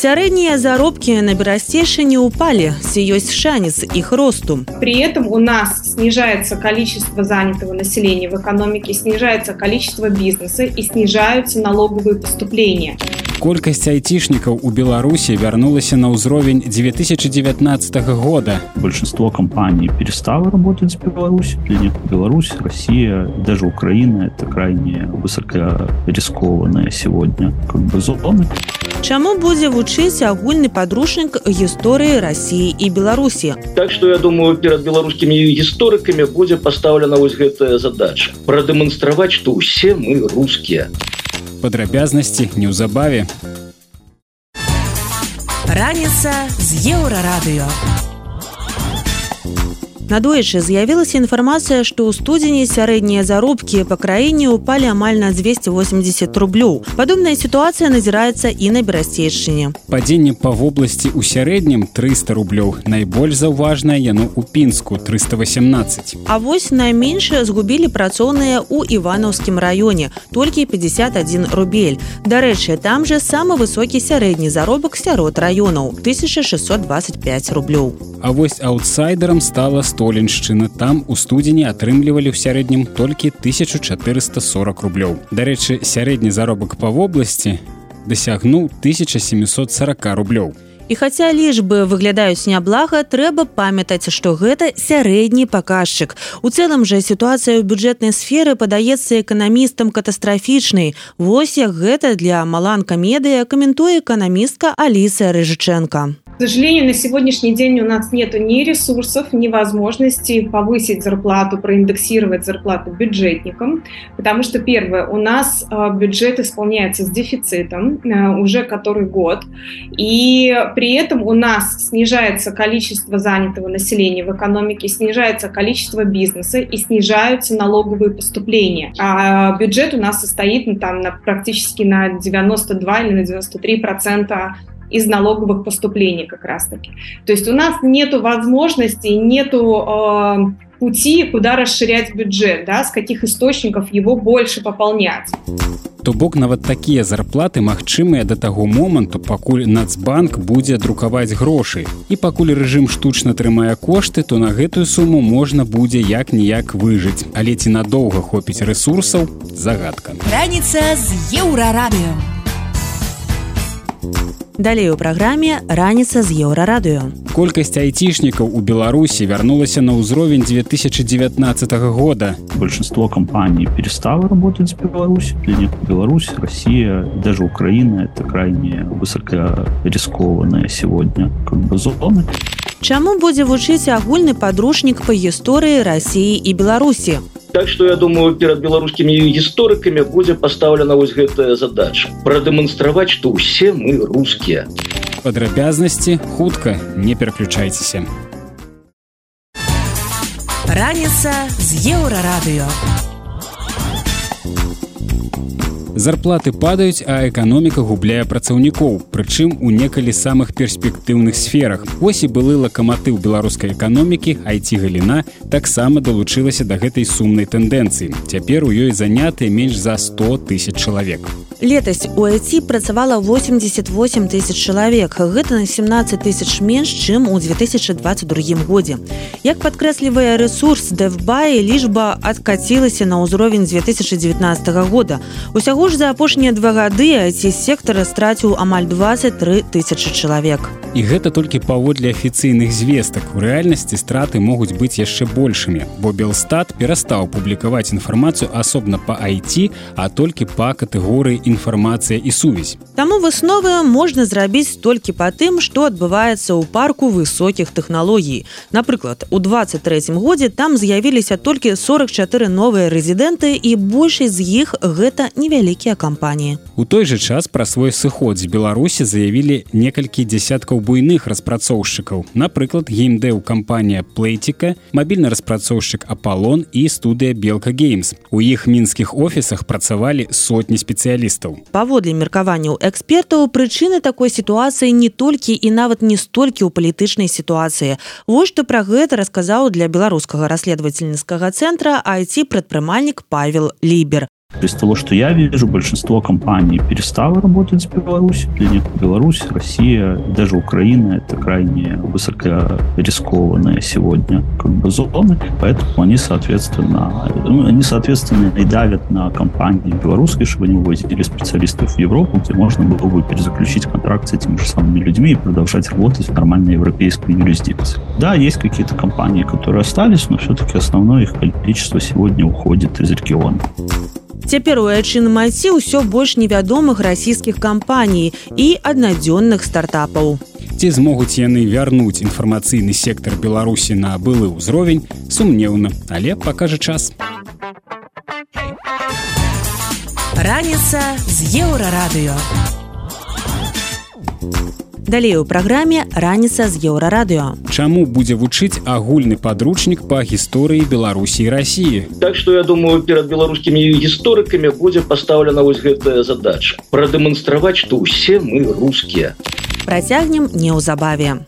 Сярэднія заробкі на берасцейшыне упали, ці ёсць шанец іх росту. При этом у нас снижается количество занятого населения в экономике, снижается количество бизнеса и снижаются налоговые поступления. Колькасць айцішнікаў у Беларусі вярнулася на ўзровень 2019 года. Большинство компаний перестало работать с Беларусью. Для них Беларусь, Россия, даже Украина – это крайне высокорискованная сегодня как бы зоны. Чаму будзе вучыць агульны падручнік гісторыі рассіі і Беларусі. Так што я думаю перад беларускімі гісторыкамі будзе пастаўлена вось гэтая задача прадэманстраваць што ўсе мы рускія падрабязнасці неўзабаве раніца з еўрарадыё Надоечы з'явілася інфармацыя, што ў студзені сярэднія заробкі па краіне ўпалі амаль на 280 рублёў. Падобная сітуацыя назіраецца і на берасцейшчыне. Падзенне па вобласці ў сярэднім 300 рублёў. Найбольш заўважнае яно ў пінску 318. А вось найменшыя згубілі працоўныя ў іванаўскім раёне толькі 51 рубель. Дарэчы, там жа самы высокі сярэдні заробак сярод раёнаў 1625 рублёў. А вось аутсайдерам стала 100 столеншчына там у студзені атрымлівалі ў сярэднім толькі 1440 рублёў дарэчы сярэдні заробак па вобласці дасягнуў 1740 рублёў І хаця лічбы выглядаюць няблага, трэба памятаць, што гэта сярэдні паказчык. У цэлым жа сітуацыя ў бюджэтнай сферы падаецца эканамістам катастрафічнай. Вось як гэта для маланка медыя каментуе эканамістка Аліса Рыжыченко. К сожалению, на сегодняшний день у нас нет ни ресурсов, ни возможности повысить зарплату, проиндексировать зарплату бюджетникам, потому что, первое, у нас бюджет исполняется с дефицитом уже который год, и при этом у нас снижается количество занятого населения в экономике, снижается количество бизнеса и снижаются налоговые поступления. А бюджет у нас состоит ну, там, на, практически на 92 или на 93 процента из налоговых поступлений как раз-таки. То есть у нас нету возможности, нету э, пути, куда расширять бюджет, да, с каких источников его больше пополнять. То бок нават такія зарплаты магчымыя да таго моманту, пакуль Нацбанк будзе друкаваць грошы. І пакуль рэжым штучна трымае кошты, то на гэтую суму можна будзе як-ніяк выжыць. Але ці надоўга хопіць рэсурсаў загадка. Раніца з еўрарадыё. Далей у праграме раніца з еўрарадыё. Колькасць айцішнікаў у Беларусі вярнулася на ўзровень 2019 года. Большинство компаний перестало работать с Беларусью. Для них Беларусь, Россия, даже Украина – это крайне высокорискованная сегодня как бы зоны. Чаму будзе вучыць агульны падручнік па гісторыі рассіі і Беларусі? Так што я думаю перад беларускімі гісторыкамі будзе пастаўлена вось гэтая задача прадэманстраваць што ўсе мы рускія. Падрабязнасці хутка не пераключайцеся. Раніца з еўрарадыё зарплаты падаюць а эканоміка губляе працаўнікоў прычым у некалі самых перспектыўных сферах. Ось і былы лакаматыў беларускай эканомікі айти галіна таксама далучылася да гэтай сумнай тэндэнцыі. Цяпер у ёй занятыя менш за 100 тысяч чалавек летась у айти працавала 88 тысяч чалавек гэта на 17 тысяч менш чым у 2022 годзе. Як падкрэслівае ресурс дэвбай лічба адкацілася на ўзровень 2019 года. Усяго ж за апошнія два гады ці сектара страціў амаль 23 тысячи чалавек і гэта толькі паводле афіцыйных звестак. У рэальнасці страты могуць быць яшчэ большымі бо белстат перастаў публікаваць інфармацыю асобна па айти а толькі па катэгорыі інфармацыя і сувязь. Таму высновы можна зрабіць толькі па тым што адбываецца ў парку высокіх тэхналогій напрыклад у 23 годзе там з'явіліся толькі 44 новыя рэзідэнты і большасць з іх гэта невялікія кампаніі у той жа час пра свой сыход з беларусі заявілі некалькі десяткаў буйных распрацоўшчыкаў напрыклад геймдэў кампанія плейціка мабільны распрацоўшчык аполлон і студыя белка геймс у іх мінскіх офісах працавалі сотні спецыялістаў паводле меркаванняў экспертаў прычыны такой сітуацыі не толькі і нават не столькі ў палітычнай сітуацыі вось што пра гэта расказаў для беларускага расследовательніцкага цэнтра айці прадпрымальнік павел лібер Из того, что я вижу, большинство компаний перестало работать с Беларусью. Для них Беларусь, Россия, даже Украина – это крайне высокорискованные сегодня как бы, зоны. Поэтому они, соответственно, ну, они, соответственно, и давят на компании белорусские, чтобы они вывозили специалистов в Европу, где можно было бы перезаключить контракт с этими же самыми людьми и продолжать работать в нормальной европейской юрисдикции. Да, есть какие-то компании, которые остались, но все-таки основное их количество сегодня уходит из региона. Цяпер у айчын маці ўсё больш невядомых расійскіх кампаній і аднадзённых стартапаў. Ці змогуць яны вярнуць інфармацыйны сектар Беларусі на былы ўзровень сумнеўна, але пакажа час. Раніца з еўрарадыё далей у праграме раніца з еўрарадыо Чаму будзе вучыць агульны падручнік па гісторыі беларусі рассіі Так что я думаю перад беларускімі гісторыкамі будзе пастаўлена вось гэтая задача прадэманстраваць што ўсе мы рускія. Працягнем неўзабаве.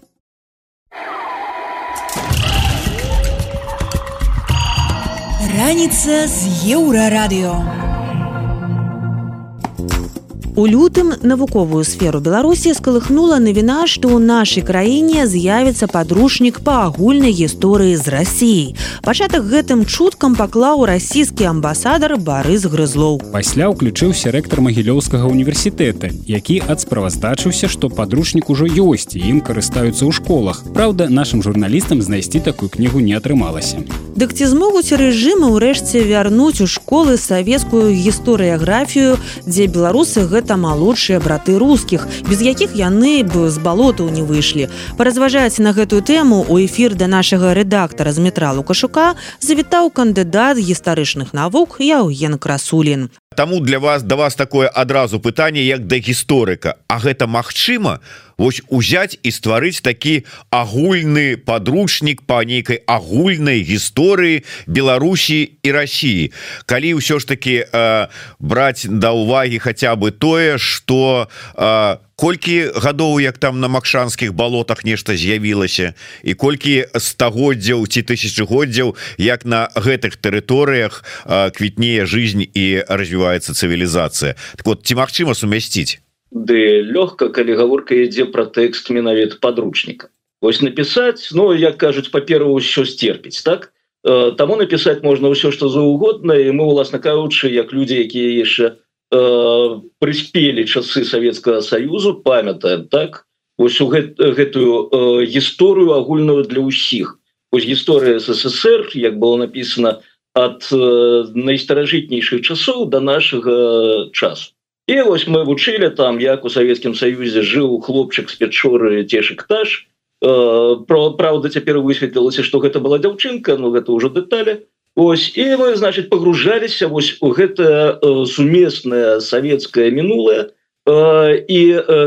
Раніца з еўрарадыо У лютым навуковую сферу Беларусі скалыхнула навіна, што ў нашай краіне з'явіцца падручнік па агульнай гісторыі з рассіяй. Пачатак гэтым чуткам паклаў расійскі амбасадар Барыс Грызлоў. Пасля ўключыўся рэктар магілёўскага універсітэта, які адсправаздачыўся, што падручнік ужо ёсць і ім карыстаюцца ў школах. Праўда, нашым журналістам знайсці такую кнігу не атрымалася. Дык ці змогуць рэжымы ўрэшце вярнуць у школы савецкую гісторыяграфію, дзе беларусы гэта гэта малодшыя браты рускіх без якіх яны бы з балотаў не выйшлі. Паразважаць на гэтую тэму у эфір да нашага рэдактара з метра лукашука завітаў кандыдат гістарычных навук яўген красулін Таму для вас да вас такое адразу пытанне як да гісторыка. А гэта магчыма? Вось узяць і стварыць такі агульны подручнік по нейкай агульнай гісторыі Беларусі і Росіі калі ўсё ж таки э, браць да увагі хотя бы тое что э, колькі гадоў як там на макшанскіх балотах нешта з'явілася і колькі стагоддзяў ці тысячагоддзяў як на гэтых тэрыторыях квітнее жизнь і развіваецца цывілізацыя. Так вот ці магчыма сумясціць? Ды лёгка калі гаворка ідзе пра тэкст менавіта подручніка ось напісаць Ну як кажуць па-перу ўсё сцерпіць так? Таму напісаць можна ўсё што заўгодна і мы уласна кажучы як людзі якія яшчэ э, прыспелі часы Савецкага саюзу памятаем так? Ось у гэт, гэтую э, гісторыю агульную для ўсіх. Ось гісторыя ссср як было написано ад э, найстаражытнейшых часоў до нашага часу. І вось мы вучылі там як у Савецкім Саюзе жыў хлопчык з пячоры цешек таж э, про Праўда цяпер высветлілася што гэта была дзяўчынка Ну гэта ўжо дэталі Ось і мы значит погружаліся вось у гэта сумеснае савецкае мінулае і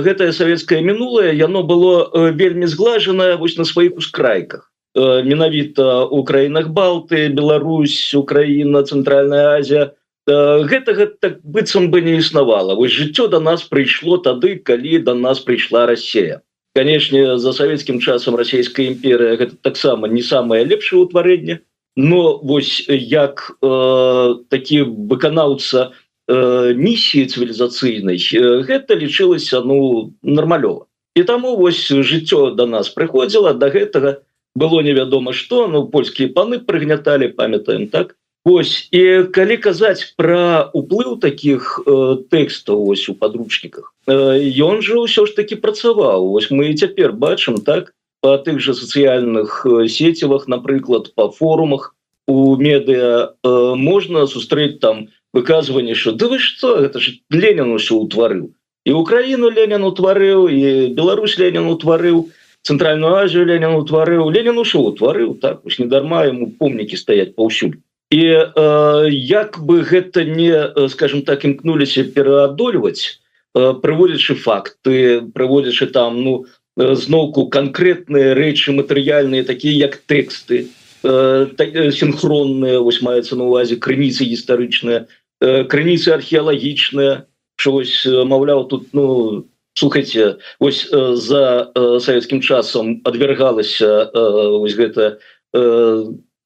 гэтае савецкае мінулае яно было вельмі зглажанае вось на сваіх ускрайках. Менавіта у краінах балты Беларусь Украіна цэнтральная Азія гэтага так быццам бы не існавала. Вось жыццё до нас прыйшло тады калі до нас прыйшла Россия канешне за савецкім часам расійская імперыя гэта таксама не самое лепшае ўтварэнне но вось як э, такі выканаўца э, місіі цывілізацыйнай э, гэта лічылася ну нармалёва. І таму вось жыццё до нас прыходзіла до гэтага было невядома что ну польскія паны прыгняталі памятаем так? Ось і калі казаць пра уплыў таких э, тэкстаў ось у подручніках э, ён жа ўсё ж таки працаваў. Ось мы цяпер бачым так по тых же сацыяльных э, сецівах напрыклад по форумах у медыа э, можна сустрэць там выказыванне что да вы что? Это ж Ленін усё утварыў і Украіну Ленін утварыў і Беларусь Ленін утварыў цэнтральную Азію Ленін утварыў Ленін усё утварыў так уж недарма ему помнікі стаять паўсюль і э, як бы гэта не э, скажем так імкнуліся пераадольваць э, прыводзячы факты прыводзячы там ну зноўку канкрэтныя рэчы матэрыяльныя такія як тэксты э, э синхронныя вось маецца на увазе крыніцы гістарычныя э, крыніцы археалагічныя. Чогось маўляў тут ну слухайте ось э, за э, савецкім часам адвергалася э, ось гэта э,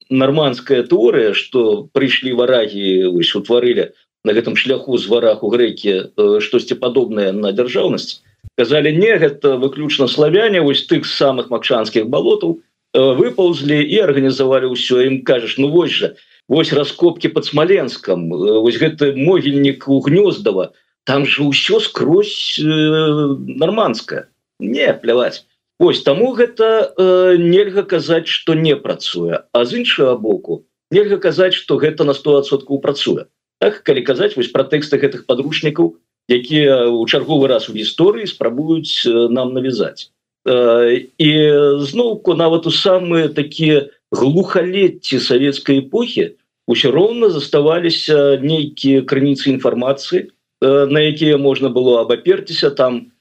нормандская тэорыя что прыйшлі варагі вось утварылі на гэтым шляху з варах у грэкі э, штосьці падобнае на дзяржаўнасць казалі не гэта выключна славяне вось тых самых макшанскіх балотаў э, выпаўзлі і арганізавалі ўсё ім кажаш ну вось жа вось раскопки под смоленском э, вось гэты могільнік у гнёздава там же ўсё скрозь э, нормандская не пляваць Вось таму гэта э, нельга казаць что не працуе. А з іншага боку нельга казаць что гэта на 100соткаў працуе. Так калі казаць вось пра тэксты гэтых подручнікаў якія у чарговы раз у гісторыі спрабуюць нам навязаць і зноўку нават у самыя такія глухалетці савецкай эпохі ўсё роўна заставаліся нейкія крыніцы інфармацыі на якія можна было абаперціся там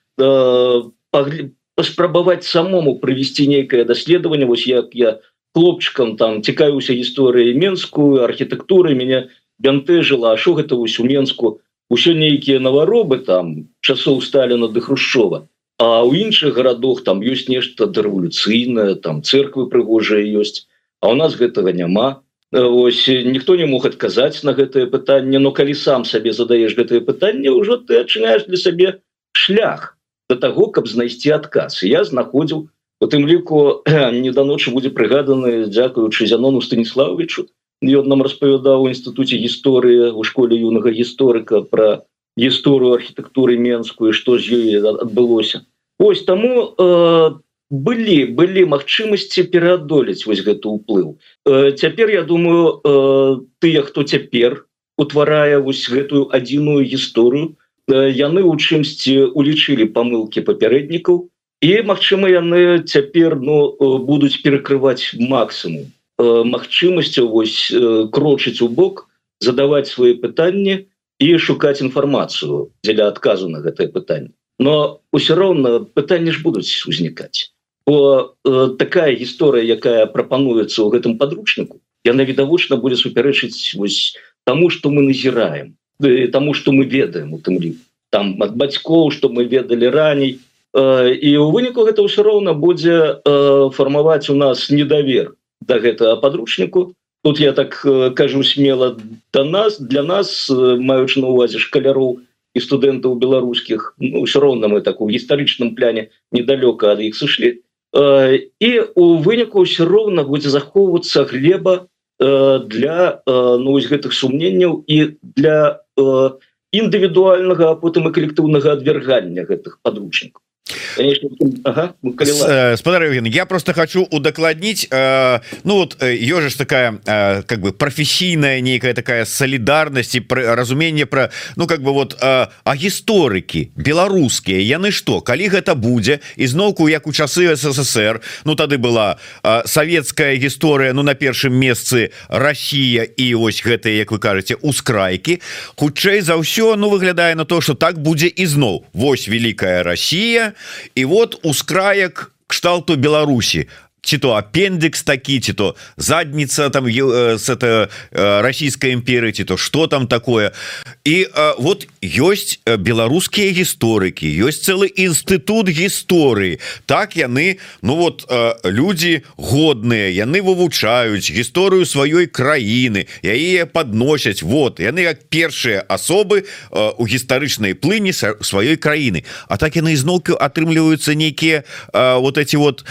паспрабаваць самому провести нейкае даследаванне вось як я хлопчыкам там цікаюся гісторыяй менскую архітэктуры меня бянтэжыла А що гэта вось у менску ўсё нейкія наваробы там часоў сталина ды хрушчова. А у іншых гарадах там ёсць нешта дэрэволюцыйнае там церквы прыгожыя ёсць А у нас гэтага няма. Вось ніхто не мог адказаць на гэтае пытанне но калі сам сабе задаеш гэтае пытанне ўжо ты адчыняешь для сабе шлях до того каб знайсці адказ. Я знаходзіў у тым ліку не да ночы будзе прыгаданы дзякуючы зянону станіславовичу ён нам распавядаў у інстытуце гісторыі у школе юнага гісторыка про гісторыю архітэктуры менскую што з ёй адбылося. Ось таму э, былі былі магчымасці пераадолець вось гэты ўплыў. Э, цяпер я думаю э, тыя хто цяпер утварае вось гэтую адзіную гісторыю яны у чымсьці улічылі памылки папярэднікаў і Мачыма яны цяпер ну будуць перакрываць максимум магчымасцю вось крочыць у бок задаваць свои пытанні і шукаць інфармацыю дзеля адказу на гэтае пытанне. Но ўсё роўна пытанні ж будуць узнікаць. Бо э, такая гісторыя якая прапануецца ў гэтым подручніку яна відавочна будзе супярэчыць вось тому что мы назіраем тому что мы ведаем у тым ліку. Там ад бацькоў что мы ведалі раней. Э, і у выніку гэта ўсё роўна будзе э, фармаваць у нас недавер да гэтага подручніку тут я так э, кажу смело до нас для нас маючы на увазе шкаляроў і студэнтаў беларускіх ну, ўсё роўна мы так у гістарычным пляне недалёка ад іх сышлі і у выніку ўсё роўна будзе захоўвацца глеба для ну, гэтых сумненняў і для індывідуальнага а потым і калектыўнага адвяргання гэтых подручнікаў ага, э, спадар я просто хочу удакладніць э, ну вот ёжа ж такая э, как бы професійная нейкая такая солідарнасць і разуменне про ну как бы вот э, а гісторыкі беларускія яны что? Калі гэта будзе ізноўку як у часы ссср ну тады была э, савецкая гісторыя ну на першым месцы Россия і ось гэтые як вы кажаце ускрайкі хутчэй за ўсё ну выглядае на то что так будзе ізноў Вось великкая Россия і вот ускраек кшталту Беларусі ці то апендекс такі ці то задница там э, с это э, российской імперии ці то что там такое. І э, вот ёсць беларускія гісторыкі ёсць целый інстытут гісторыі так яны ну вот люди годныя яны вывучаюць гісторыю сваёй краіны яе подносяць вот яны як першыя асобы у гістарычнай плыні сваёй краіны А так яны ізноўку атрымліваюцца нейкія вот эти вот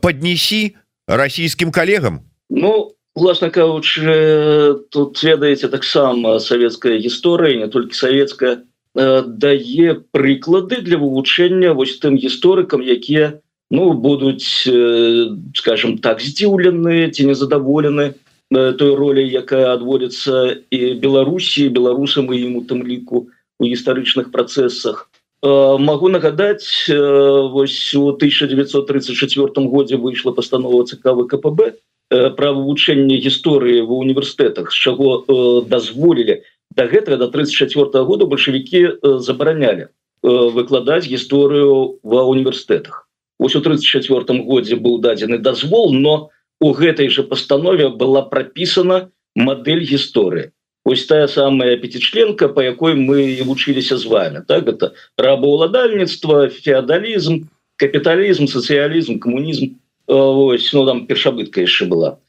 поднеси расці расійскім коллегам? Ну власна кажучы тут ведаеце таксама савецкая гісторыя не толькі савецкая э, дае прыклады для вывучэння вось тым гісторыкам якія ну будуць э, скажем так здзіўлены ці незадаволены той роли якая адводится и беларусі беларусам и ему там ліку у гістарычных процессах могу нагадать вось у 1934 годзе выйшла постанова цк вКПб про вывучэнне гісторыі в універсітэтах з чаго дазволілі до гэтага до 34 года бальшавікі забаранялі выкладаць гісторыю ва універсітэтах ось у 34 годзе быў дадзены дазвол но у гэтай же постанове была пропісана модель гісторыі ось тая самая пятичленка по якой мы вучыліся з вами так это рабоўладальніцтва феодалізм капіталізм сацыялізм коммунізм ось ну там першабытка яшчэ была.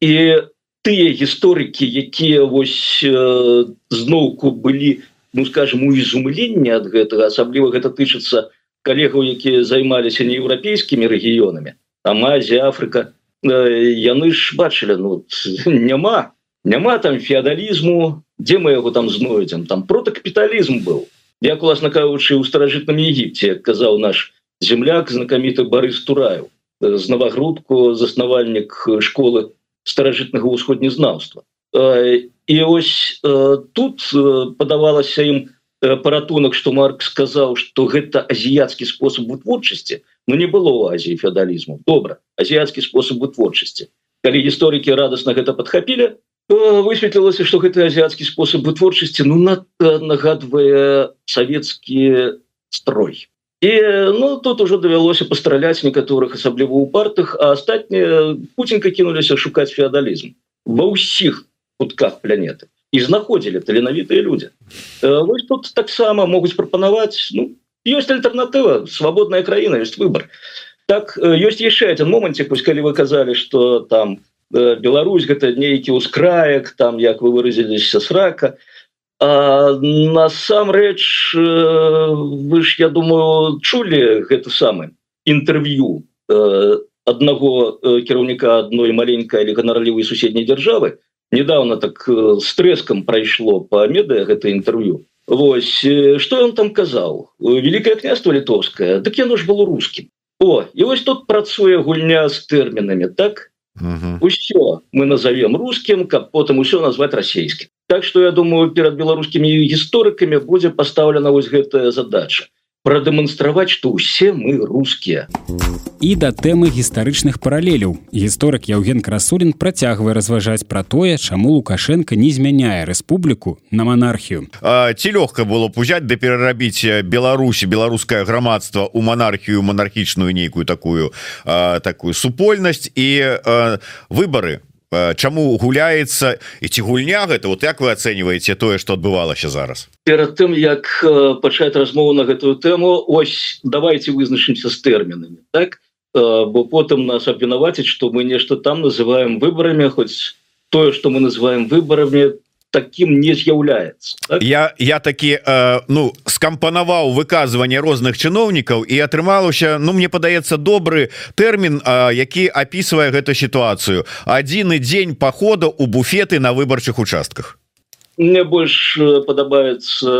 І тыя гісторыкі якія вось зноўку былі ну скажем у изумленне ад гэтага асабліва гэта тычыцца калегаў якія займаліся нееўрапейскімі рэгіёнамі там Азія Афрыка. Яны ж бачылі ну няма няма там феодалізму дзе мы яго там знойдзем там протакапіталізм быў як уласна кажучы у старажытным Егіпце казаў наш земляк знакаміты Барыс Тураю з новогрудку заснавальнік школы старажытнага ўсходнезнаўства і ось тут падавалася ім паратунак что марк сказаў что гэта азіяцкі спосаб вытворчасці но не было у Азіі феодалізму. Добра азіяцкі спосаб вытворчасці. Калі гісторыкі радостна гэта подхапілі высветлілася что гэты азіяцкі спосаб вытворчасці ну на нагадвае савецкі строй і ну тут уже давялося пастраляць некаторых асабліва у партах а астатнія путинка кінуліся шукаць феодалізм ва ўсіх кутках планеты і знаходзілі таленавітыя люди вось тут таксама могуць прапанаваць ну есть альтернатыва свободная краіна есть выбор так ёсць яшчэ один момант пусть калі вы казалі что там Беларусь гэта нейкі ускраек там як вы выразіліся с рака насамрэч вы ж я думаю чулі гэта самы інтэрв'ю аднаго кіраўніка адной маленькой или ганарлівай суседняй дзяржавы. Недавно так с трэскам прайшло по медыа гэта інтэрв'ю. Вось что он там казаў? Великое княство літовское дык яно ж было русскім О і вось тут працуе гульня з тэрмінамі так усё мы назовем русскім каб потым усё назвать расійскім Так что я думаю перад беларускімі гісторыкамі будзе пастаўлена вось гэтая задача прадэманстраваць што ўсе мы рускія і да тэмы гістарычных паралеляў. Гісторык Яўген красулін працягвае разважаць пра тое чаму лукашенко не змяняе рэспубліку на монархію ці лёгка было б узяць да перарабіць беларусі беларускае грамадства у монархію монархічную нейкую такую а, такую супольнасць і а, выборы чаму гуляецца і ці гульня гэта? Вот як вы ацэньваеце тое что адбывалася зараз? Перад тым як пачаць размову на гэтую тэму ось давайте вызначымся з тэрмінамі так? Бо потым нас абвінаваціць что мы нешта там называем выбарамі хоць тое что мы называем выбарамі таким не з'яўляецца так? я я такі э, ну скампанаваў выказыванне розных чыноўнікаў і атрымалася Ну мне падаецца добры тэрмін э, які опісвае гэту сітуацыю адзіны дзень похода у буфеты на выбарчых участках. Мне больш падабаецца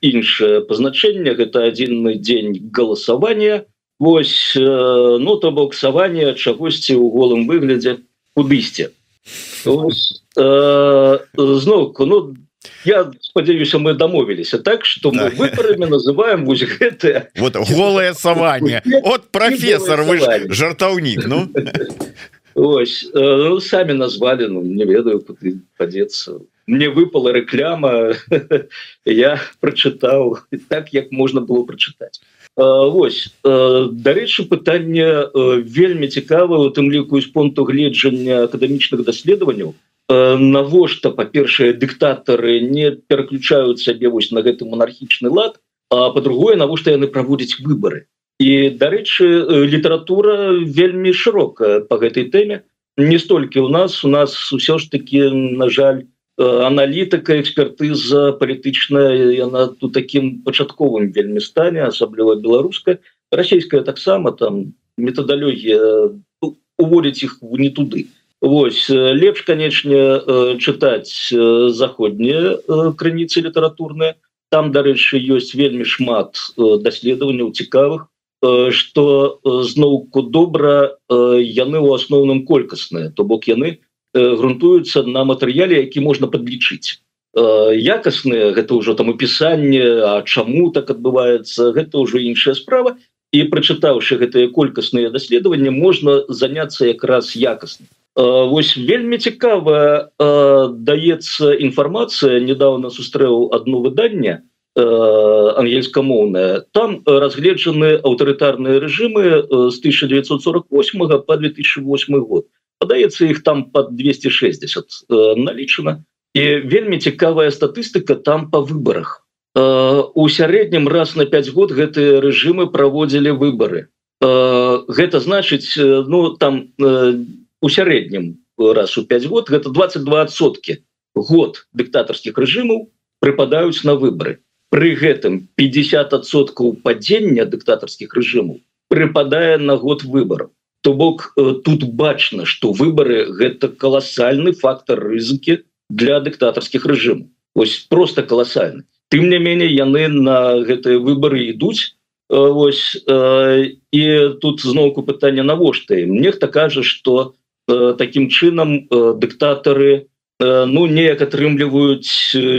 іншае пазначэнне гэта адзінны дзень галасавання Вось э, ну то бок савання чагосьці ў голым выглядзе кудысьці Э, зноўку ну я спадзяюся мы дамовіліся так что мы выборами называем вось гэта вот голое саванне от профессор вы жартаўнік ну. Ось ну, самі назвали ну не ведаю падзецца мне выпала рэкляма я прочытаў так як можна было прочытаць Вось дарэчы пытанне вельмі цікава у тым ліку з пункту гледжання акадэмічных даследаванняў навошта па-першае дыктатары не пераключаюць сабе вось на гэты монархічны лад а по-другое навошта яны праводзяць выборы і дарэчы літаратура вельмі шырокая по гэтай тэме. Не столькі у нас у нас усё ж таки на жаль аналітыка экспертыза палітычная яна тут таким пачатковым вельмі стане асабліва беларуская расійская таксама там метадалогія уводіць іх не туды. Вось лепш канечне чытаць заходнія крыніцы літаратурныя там дарэчы ёсць вельмі шмат даследаванняў цікавых что зноўку добра яны ў асноўным колькасныя то бок яны грунтуюцца на матэрыяле які можна подлічыць якасныя гэта ўжо там опісанне А чаму так адбываецца гэта ўжо іншая справа. І прачытаўшы гэтыя колькасныя даследаванні можна заняться якраз якасна. Вось вельмі цікава даецца інфармацыя недавно сустрэў одно выданне ангельскамоўная там разгледжаны аўтарытарныя рэжымы з 1948 по 2008 год падаецца іх там под 260 налічана. І вельмі цікавая статыстыка там по выборах у сярэднім раз на 5 год гэтыя рэжымы праводзілі выборы гэта значыць ну там у сярэднім раз у 5 год гэта 22сотки год дыктатарскіх рэжымаў прыпадаюць на выборы при гэтым 50соткаў падзення дыктатарскіх рэжымаў прыпадае на год выборов то бок тут бачна что выборы гэта каласальны фактор рызыкі для дыктатарскіх рэжымаў. Ось просто каласальны. Тым не менее яны на гэтыя выборы ідуць ось і тут зноўку пытання навошта нехта кажа что таким чынам дыктатары ну неяк атрымліваюць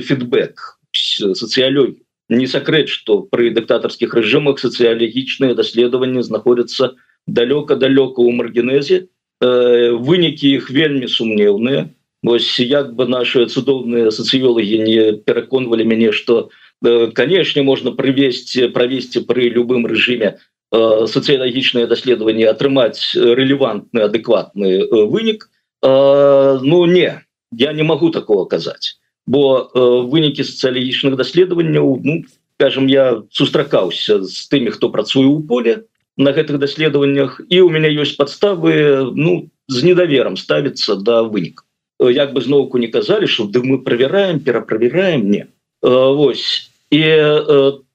фидбэк сацыялёгі не сакрэт что при дыктатарскіх рэжымах сацыялагічныя даследаванні знаходзяцца далёка-далёка у маргенезе вынікі іх вельмі сумнеўныя. Вось як бы наши цудоўныя сацыёлагі не пераконвалі мяне что канешне можна прывесці правесці при любым рэжыме сацыялагічныя даследаванні атрымаць рэлевантны адэкватны вынік ну не я не могу такого казаць бо вынікі сацыялагічных даследаванняў ну скажем я сустракаўся з тымі хто працуе ў поле на гэтых даследаваннях і у меня ёсць подставы ну з недавером ставіцца да выніка. Як бы зноўку не казалі что да мы правяраем пераправяраем не. Вось. І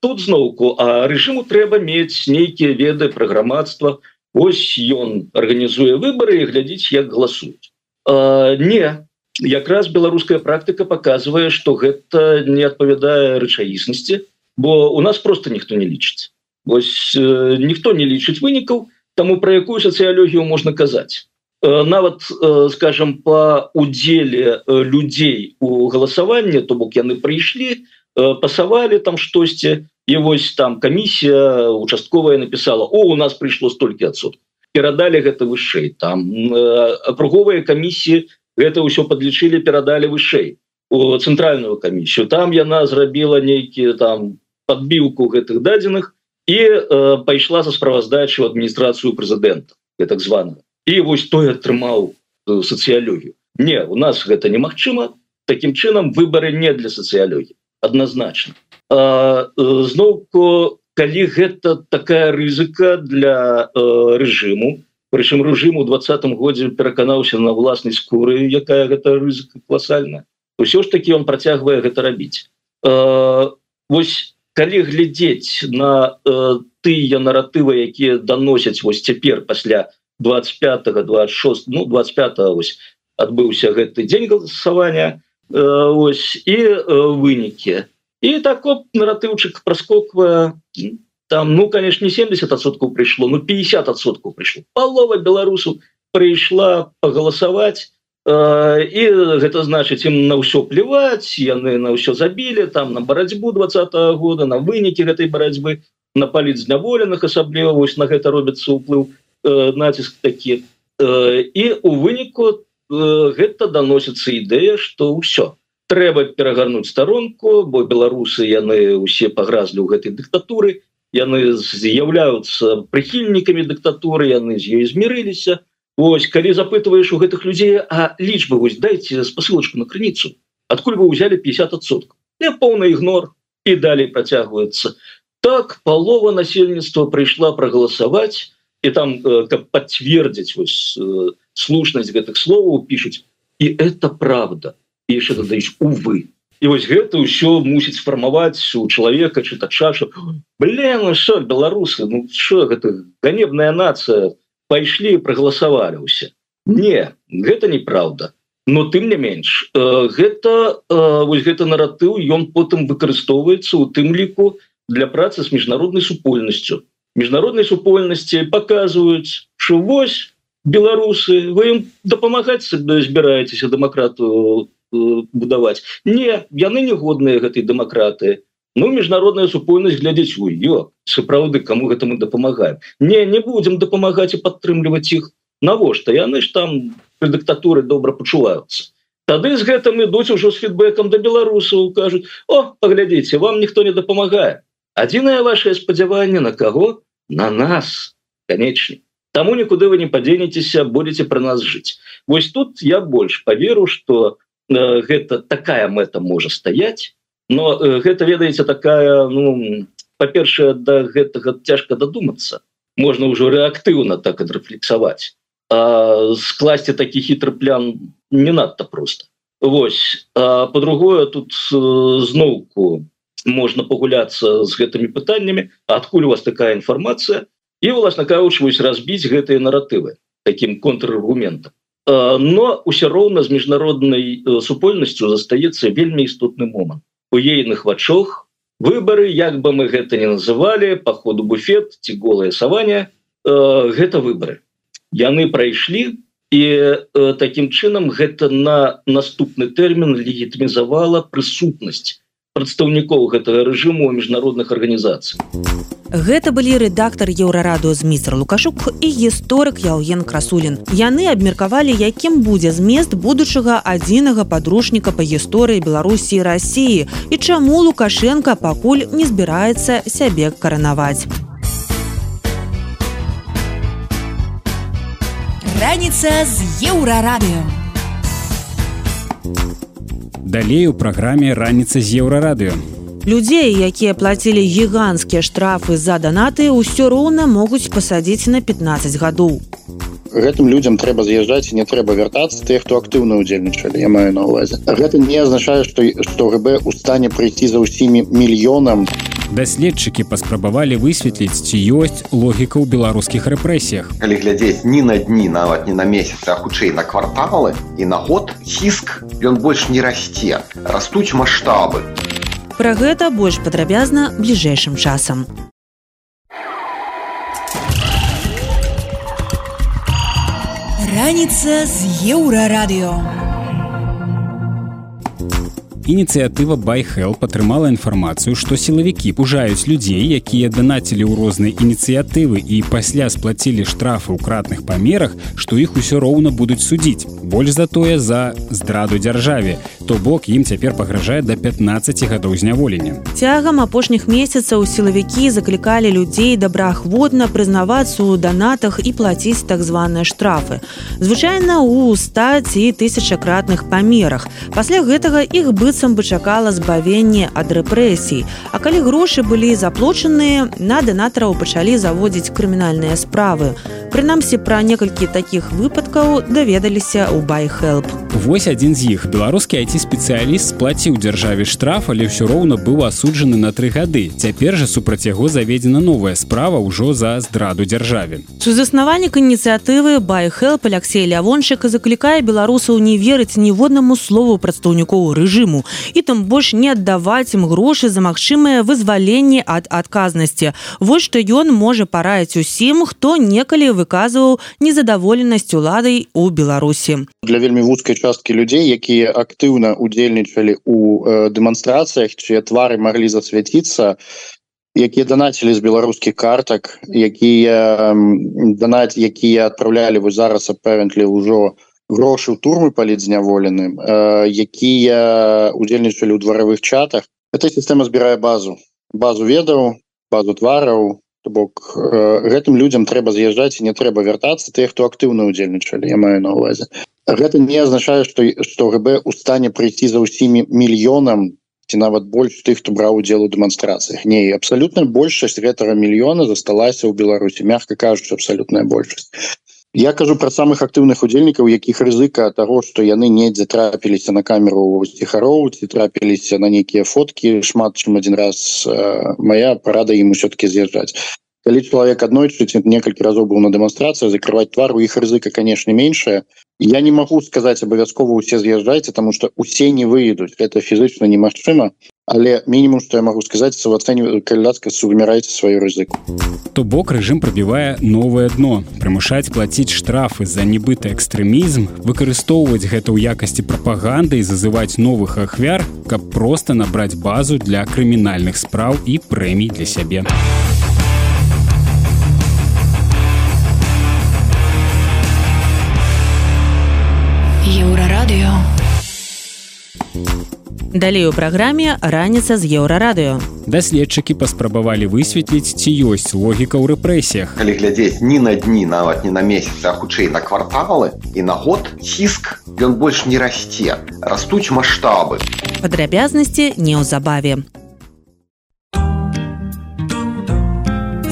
тут зноўку а рэжыму трэба мець нейкія веды пра грамадства ось ён арганізуе выборы і глядзіць як галасуюць. Не. Якраз беларуская практыка показывае что гэта не адпавядае рэчаіснасці бо у нас просто ніхто не лічыць Вось ніхто не лічыць вынікаў таму пра якую сацыялогію можна казаць. Э, нават э, скажем по удзеле э, людзей у галасаванне то бок яны прыйшлі пасавалі там штосьці і вось там камісія участковая написала о у нас прыйшло столькі адсот перадалі гэта вышэй там акруговыя камісіі гэта ўсё подлічылі перадалі вышэй у цэнтральную камісію. Там яна зрабіла нейкіе там подбіўку гэтых дадзеных і э, пайшла за справаздачу адміністрацыю прэзідэнта так званого. І вось той атрымаў э, сацыялогію не у нас гэта немагчыма таким чынам выборы не для сацыялогіі однозначно. Э, зноўку калі гэта такая рызыка для э, рэжыму прычым рэжыму двадцатым годзе пераканаўся на власнай скуры якая гэта рызыка класальна ўсё ж таки он працягвае гэта рабіць. Э, вось калі глядзець на э, тыя наратывы якія даносяць вось цяпер пасля 25 26 ну 25 ось адбыўся гэты дзень галасавання э, ось і э, вынікі. І так наратыўчык праскоквае там ну конечно 70соткаў прыйшло ну 50соткаў прыйшло. Палова беларусу прыйшла пагаласаваць э, і гэта значыць ім на ўсё плеваць яны на ўсё забілі там на барацьбу два -го года на вынікі гэтай барацьбы на паліць зняволеных асабліва вось на гэта робіцца ўплыў Э, націск такі. Э, і у выніку э, гэта даносіцца ідэя что ўсё. Трэба перагарнуць старонку бо беларусы яны усе пагразлі ў гэтай дыктатуры яны з'яўляюцца прыхільнікамі дыктатуры яны з ёй змірыліся Вось калі запытваеш у гэтых людзей а лічбы вось дайте спасылочку на крыніцу адкуль вы ўзялі 50сот не поўны ігнор і далей працягваецца. Так палова насельніцтва прыйшла прагаласаваць і там э, каб подцвердзіць вось э, слушнасць гэтых словаў пишутць і это правда яшчэ дадаюць увы і вось гэта ўсё мусіць фармаваць у чалавека чытача блин ну що беларусы ну що гэта ганебная нация пайшлі прагаласавалі ўсе. Не гэта неправда но тым не менш э, гэта вось гэта наратыў ён потым выкарыстоўваецца у тым ліку для працы з міжнароднай супольнасцю. Міжнароднай супольнасці показваюць что вось беларусы вы ім дапамагаць збіраецеся дэмакрату будаваць. Не яны не годныя гэтай дэмакраты ну міжнародная супольнасць глядзець ее сапраўды кому гэта мы дапамагаем не не будем дапамагаць і падтрымліваць іх навошта? Яны ж там при дыктатуры добра пачуваюцца тады з гэтым ідуць ужо з фідбэкам да беларусаў кажуць о паглядзіце вам ніхто не дапамагае. Адзінае ваше спадзяванне на каго? На нас канечне. Таму нікуды вы не падзенецеся будете про нас жыць Вось тут я больш поверу что э, гэта такая мэта можа стаять но э, гэта ведаеце такая ну па-першае до да гэтага цяжка дадумацца. Можна ўжо рэактыўна так адрэфлексаваць. Скласці такі хітры план не надта просто Вось. По-другое тут э, зноўку можна пагуляцца з гэтымі пытаннямі адкуль у вас такая інфармацыя і власна кажучы вось разбіць гэтыя наратывы таким контраргументам. Но ўсё роўна з міжнароднай э, супольнасцю застаецца вельмі істотны момант у ейных вачох выборы як бы мы гэта не называли по ходу буфет ці голае саванне гэта выборы яны прайшлі і э, таким чынам гэта на наступны тэрмін легітымізавала прысутнасць прадстаўнікоў гэтага рэжыму міжнародных арганізацый. Гэта былі рэдактар еўрарадыо з міцер лукашук і гісторык яўген красулін. Яны абмеркавалі якім будзе змест будучага адзінага падручніка па гісторыі беларусі рассіі і чаму лукашенко пакуль не збіраецца сябе каранаваць. Раніца з еўрарадыё далей у праграме раніца з еўрарадыё людзей якія плацілі гіганцкія штрафы за данаты ўсё роўна могуць пасадзіць на 15 гадоў. Гэтым людям трэба з'язджаць не трэба вяртацца тых хто актыўна удзельнічалі я маю на увазе гэта не азначае што што ГБ у стане прыйсці за ўсімі мільёнам даследчыкі паспрабавалі высветліць ці ёсць логіка ў беларускіх рэпрэсіях. Калі глядзець ні на дні нават не на месяц а хутчэй на кварталы і на год хіск ён больш не расце растуць маштабы. Пра гэта больш падрабязна бліжэйшым часам. Раніца з еўрарадыё ініцыятыва байхел падтрымала інфармацыю што сілавікі пужаюць людзей якія данацілі ў розныя ініцыятывы і пасля сплацілі штрафы ў кратных памерах што іх усё роўна будуць судзіць больш за тое за здраду дзяржаве то бок ім цяпер пагражае да 15 гадоў зняволення цягам апошніх месяцаў сілавікі заклікалі людзей добраахвотна прызнавацца ў данатах і плаціць так званыя штрафы. Звычайна у стаці тысячакратных памерах. Пасля гэтага іх быццам быццам бы чакала збавенне ад рэпрэсій. А калі грошы былі заплочаныя, на дэнатараў пачалі заводзіць крымінальныя справы. Прынамсі пра некалькі такіх выпадкаў даведаліся ў байхелп. Вось адзін з іх беларускі айці-спецыяліст сплаціў дзяржаве штраф, але ўсё роўна быў асуджаны на тры гады. Цяпер жа супраць яго заведзена новая справа ўжо за здраду дзяржаве. Сузаснавальнік ініцыятывы байхелп Алексей Лявончык заклікае беларусаў не верыць ніводнаму слову прадстаўнікоў рэжыму і там больш не аддаваць ім грошы за магчымыя вызваленні ад адказнасці вось што ён можа параіць усім хто некалі выказваў незадаволенасць уладай у беларусі для вельмі вузкай часткі людзей якія актыўна удзельнічалі у э, дэманстрацыях чые твары маглі засвяціцца якія данацілі з беларускіх картак якія данаць якія адпраўлялі вы зараз апэвентлі ўжо грошы ў турмы палідзняволеным э, якія удзельнічалі ў дваравых чатах. Эта сістэма збірае базу. Базу ведаў базу твараў. То бок э, гэтым людям трэба з'язджаць не трэба вяртацца тых хто актыўна удзельнічалі я маю на увазе гэта не азначае што што ГБ у стане прыйсці за ўсімі мільёнам ці нават больш тых хто браў удзел у дэманстрацыях. Не абсалютна большасць гэтага мільёна засталася ў беларусі. Мягка кажучы абсалютная большасць Я кажу про самых актыўных удзельнікаў якіх рызыка того что яны недзе трапіліся на камеру ціхароў ці трапіліся на нейкія фотки шмат чым один раз э, моя парада ім все-таки з'язджаць. Калі чалавек аднойчы некалькі разоў быў на дэманстрацыю закрывать твар у іх рызыка конечно меньшая я не могу сказать абавязкова усе з'язджайце тому что усе не выедуць это фізычна немагчыма але мінімум что я могу сказать ацэню каляцка сумірайце сваю рызыку. То бок рэжым прабівае новае дно. Прымушаць плаціць штрафы за нібыты экстрэмізм выкарыстоўваць гэта ў якасці прапаганды і зазываць новых ахвяр каб просто набраць базу для крымінальных спраў і прэмій для сябе. Еўрарадыё Далей у праграме раніца з еўрарадыё. Даследчыкі паспрабавалі высветліць, ці ёсць логіка ў рэпрэсіях. Калі глядзець не на дні, нават не на месяц, а хутчэй на кварталы і на год ціск ён больш не расце. Растуць маштабы. Падрабязнасці неўзабаве.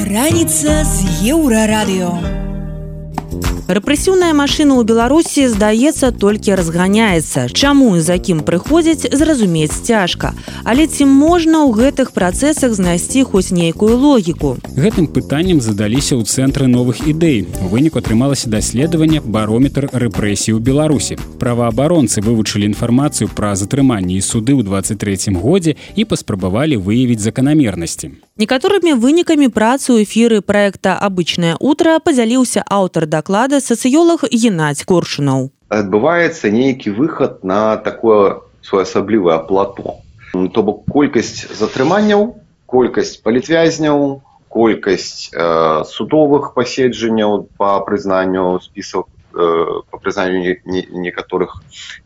Раніца з еўрарадыё рэпрэсіўная машына ў беларусі здаецца толькі разганяецца. Чаму і за кім прыходзіць зразумець цяжка. Але ці можна ў гэтых працэсах знайсці хоць нейкую логіку? Гэтым пытаннем задаліся ў цэнтры новых ідэй. У выніку атрымалася даследаванне барометр рэпрэсій у беларусі праваабаронцы вывучылі інфармацыю пра затрыманні і суды ў 23 годзе і паспрабавалі выявіць заканамернасці некаторымі вынікамі працы ў эфіры проекта обычное утро падзяліўся аўтар доклада сацыёлог геннадзь коршунаў адбываецца нейкі выхад на такое своеасаблівае плато то бок колькасць затрыманняў колькасць палітвязняў колькасць э, судовых паседжанняў по прызнанню спісаў э, по прызнанню некаторых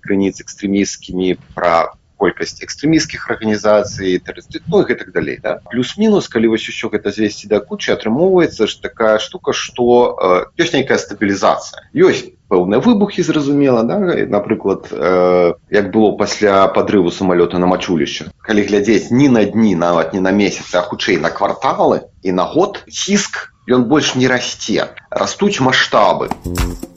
крыніц экстрэміскімі пра колькасць экстрэміскіх арганізацый ну, і так далей да? плюс-мінус калі вось усё гэта звесці да кучы атрымоўваецца ж такая штука што э, ёсць нейкая стабілізацыя ёсць пэўныя выбухі зразумела да? напрыклад э, як было пасля падрыву самалёта на мачулішча калі глядзець ні на дні нават не на месяц а хутчэй на кварталы і на год ціск ён больш не расце растуць маштабы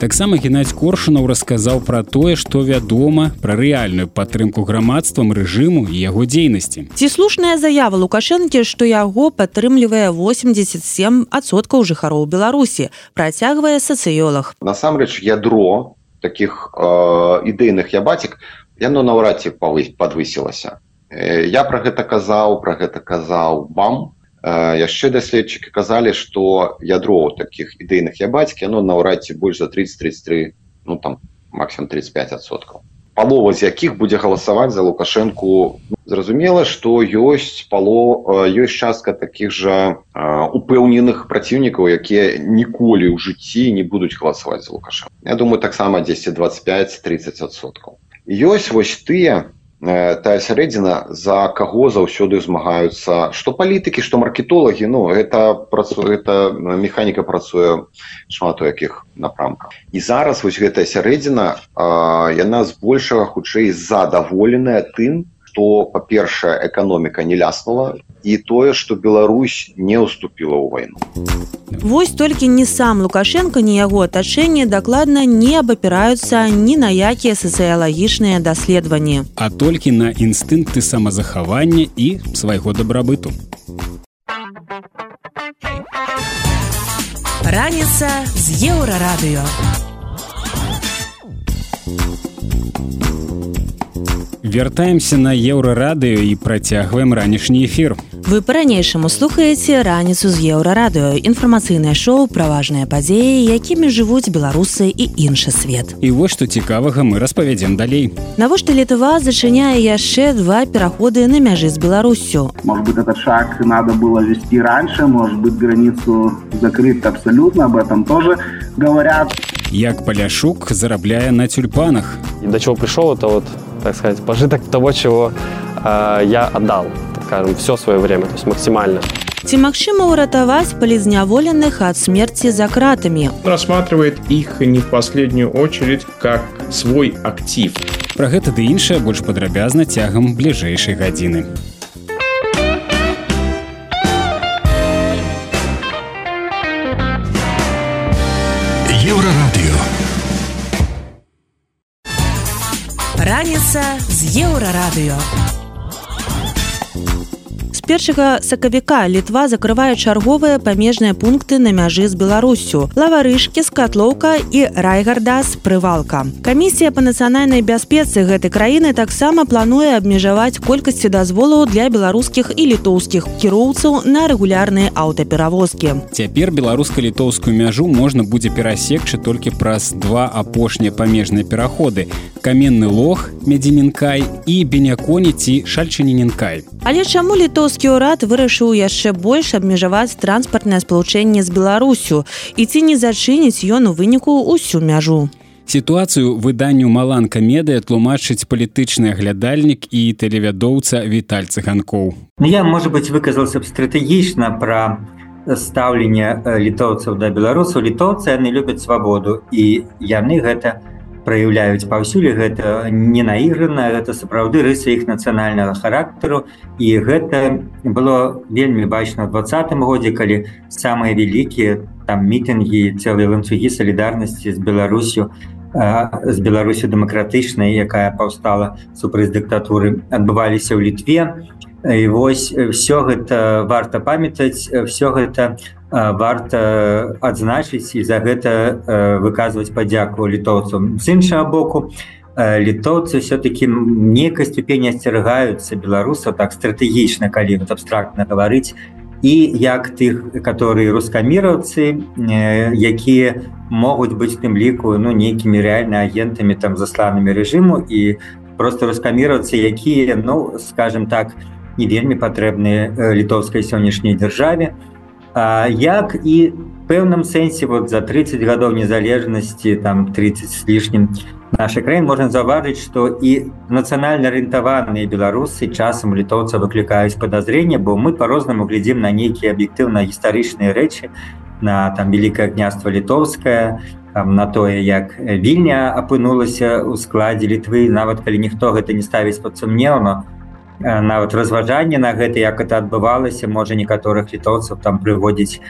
таксама геннадзь коршунаў расказаў пра тое што вядома пра рэальную падтрымку грамадствам рэжыму і яго дзейнасці. Ці слушная заява лукашэнкі што яго падтрымлівае 87соткаў жыхароў беларусі працягвае сацыёлог насамрэч ядро таких э, ідэйных я бацік яно наўрад ці павысь подвысілася э, я про гэта казаў про гэта казаў вам яшчэ даследчыкі казалі што ядро таких ідэйных я бацькі оно наўрад ці больш за 30-33 ну там максимум 35соткаў палова з якіх будзе галасаваць за лукашэнку? Зразумела што ёсць пало ёсць частка таких жа упэўненых праціўнікаў якія ніколі ў жыцці не будуць галасаваць за лукашэн Я думаю таксама 10 25 30соткаў ёсць вось тыя тая сярэдзіна за каго заўсёды змагаюцца што палітыкі што маркетолагі ну это працуе это механіка працуе шмат у якіх напрамках. І зараз вось гэтая сярэдзіна яна збольшага хутчэй задаволеная тым што па-першае эканоміка не ляснула і тое што Беларусь не ўступіла ў вайну. Вось толькі не сам лукашенко ні яго атачэнне дакладна не абапіраюцца ні на якія сацыялагічныя даследаванні. А толькі на інстынкты самазахавання і свайго дабрабыту. Раніца з еўрарадыё вяртаемся на еўрарадыё і працягваем ранішні эфір. Вы па-ранейшаму слухаеце раніцу з еўрарадыё. Інфармацыйнае шоу пра важныя падзеі якімі жывуць беларусы і іншы свет. І вось што цікавага мы распавядзем далей. Навошта літва зачыняе яшчэ два пераходы на мяжы з беларусю? Может быть этот шаг надо было вести раньше может быть границу закрыт абсолютно об этом тоже говорят. Як паляшук зарабляе на тюльпанах. И до чего пришел это вот так сказать, пожиток того, чего э, я отдал, так скажем, все свое время, то есть максимально. Ці магчыма ўратаваць палізняволеных ад смерти за кратами. Рассматривает их не в последнюю очередь как свой актив. Про гэта ды іншае больш падрабязна цягам бліжэйшай гадзіны раніца з еўрарадыё першага сакавіка літва закрывае чарговыя памежныя пункты на мяжы з беларусю. Лаварышкі скатлоўка і райгардас прывалка. Камісія па нацыянальнай бяспецы гэтай краіны таксама плануе абмежаваць колькасці дазволаў для беларускіх і літоўскіх кіроўцаў на рэгулярныя аўтаперавозкі. Цяпер беларуска-літоўскую мяжу можна будзе перасекчы толькі праз два апошнія памежныя пераходы каменны лох медзінінкай і беняконі ці шальчынінінкай. Але чаму літоўскі ўрад вырашыў яшчэ больш абмежаваць транспартнае спалучэнне з беларусю. І ці не зачыніць ён у выніку ўсю мяжу? Сітуацыю выданню маланка медыя тлумачыць палітычны аглядальнік і тэлевядоўца віталь цыганкоў. Я можа быть выказался б стратэгічна пра стаўленне літоўцаў да беларусаў. Літоўцы яны любяць свабоду і яны гэта не праяўляюць паўсюль гэта не наіграна гэта сапраўды рысы іх нацыянальнага характару. І гэта было вельмі бачна двадцатым годзе калі самыя вялікія там мітынгі цэлыя ланцугі салідарнасці з беларусю з беларусю дэмакратычнай якая паўстала супраць дыктатуры адбываліся ў літве і вось все гэта варта памятаць все гэта варта адзначыць і за гэта выказваць падзяку літоўцам з іншага боку літоўцы все-таки некай ступені асцерагаюцца беларусаў так стратэгічна калі вот абстрактна гаварыць і як тых которые рускаміраўцы якія могуць быць тым ліку ну нейкімі рэальна агентамі там засланымі рэжыму і просто рускаміраўцы якія ну скажем так не вельмі патрэбныя літоўскай сённяшняй дзяржаве як і пэўным сэнсе вот за 30 гадоў незалежнасці там 30 с лішнім нашай краін можна заўважыць што і нацыянальна арыентаваныя беларусы часам літоўца выклікаюць падазрення бо мы по-рознаму глядзім на нейкія аб'ектыўна гістарычныя рэчы на там великкае княства літоўскае на тое як вільня апынулася ў складзе літвы нават калі ніхто гэта не ставіць пад сумнеўно нават разважанне на гэта як это адбывалася можа некаторых літоўцаў там прыводзіць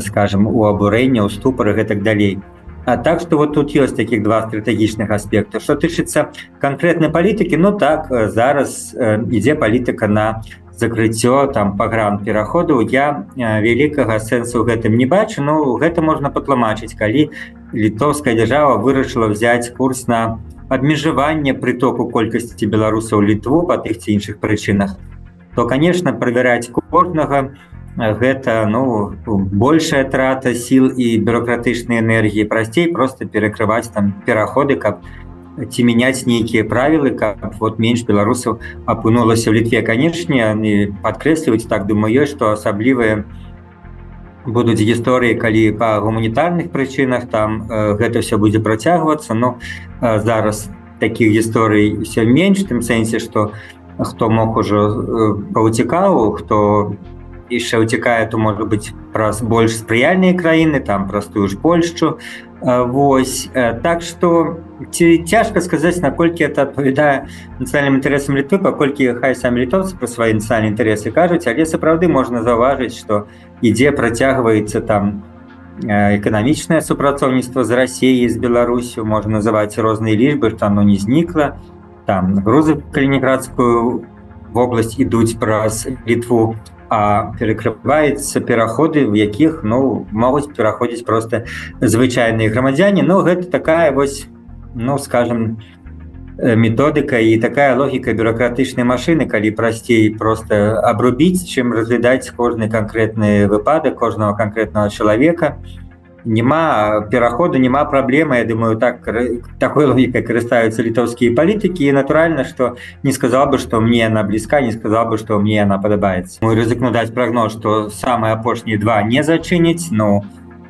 скажем у абурэння ў ступары гэтак далей. А так что вот тут ёсць таких два стратэгічных аспекта. Что тычыцца конкретнай палітыкі Ну так зараз ідзе палітыка на закрыццё там пагран пераходу я вялікага сэнсу гэтым не бачу Ну гэта можна патлумачыць калі літоўская дзяржава вырашыла взять курс на абмежаванне прытоку колькасці беларусаў літву па тых ці іншых прычынах то конечно правяраць кожнага гэта ну большая трата сіл і бюрократычнай энергіі прасцей просто перакрываць там пераходы каб ці мяняць нейкія правілы каб вот менш беларусаў апынулася в літве канешне не падкрэсліваюць так думаю што асаблівыя будуць гісторыі калі па гуманітарных прычынах там э, гэта все будзе працягвацца но зараз таких гісторый все менш тым сэнсе что хто мог ужо паўцікаў хто яшчэ уцікае то может быть праз больш спрыяльныя краіны там простую ж польшчу. Вось так что ці цяжка сказаць наколькі это адпавядае нацыянальным інтарэсам літвы паколькі хай самі літоўцы про свае нацыянальныя інтарэсы кажуць але сапраўды можна заўважыць что ідзе працягваецца там эканамічнае супрацоўніцтва з рассіяй з беларусю. Можна называць розныя лічбы что оно не знікла. Там грузы калініградскую вобласць ідуць праз літву а перакрываецца пераходы в якіх ну могуць пераходзіць просто звычайныя грамадзяне. Но гэта такая вось ну скажем методыка і такая логіка бюрократычнай машины калі прасцей просто абрубіць чым разглядаць кожны канкрэтны выпадак кожного конкретного чалавека няма пераходу няма праблемы Я думаю так такой логікай карыстаюцца літоўскія палітыкі і натуральна что не сказал бы что мне она блізка не сказал бы что мне она падабаецца мой рызыкну даць прогноз что самые апошнія два не зачыніць но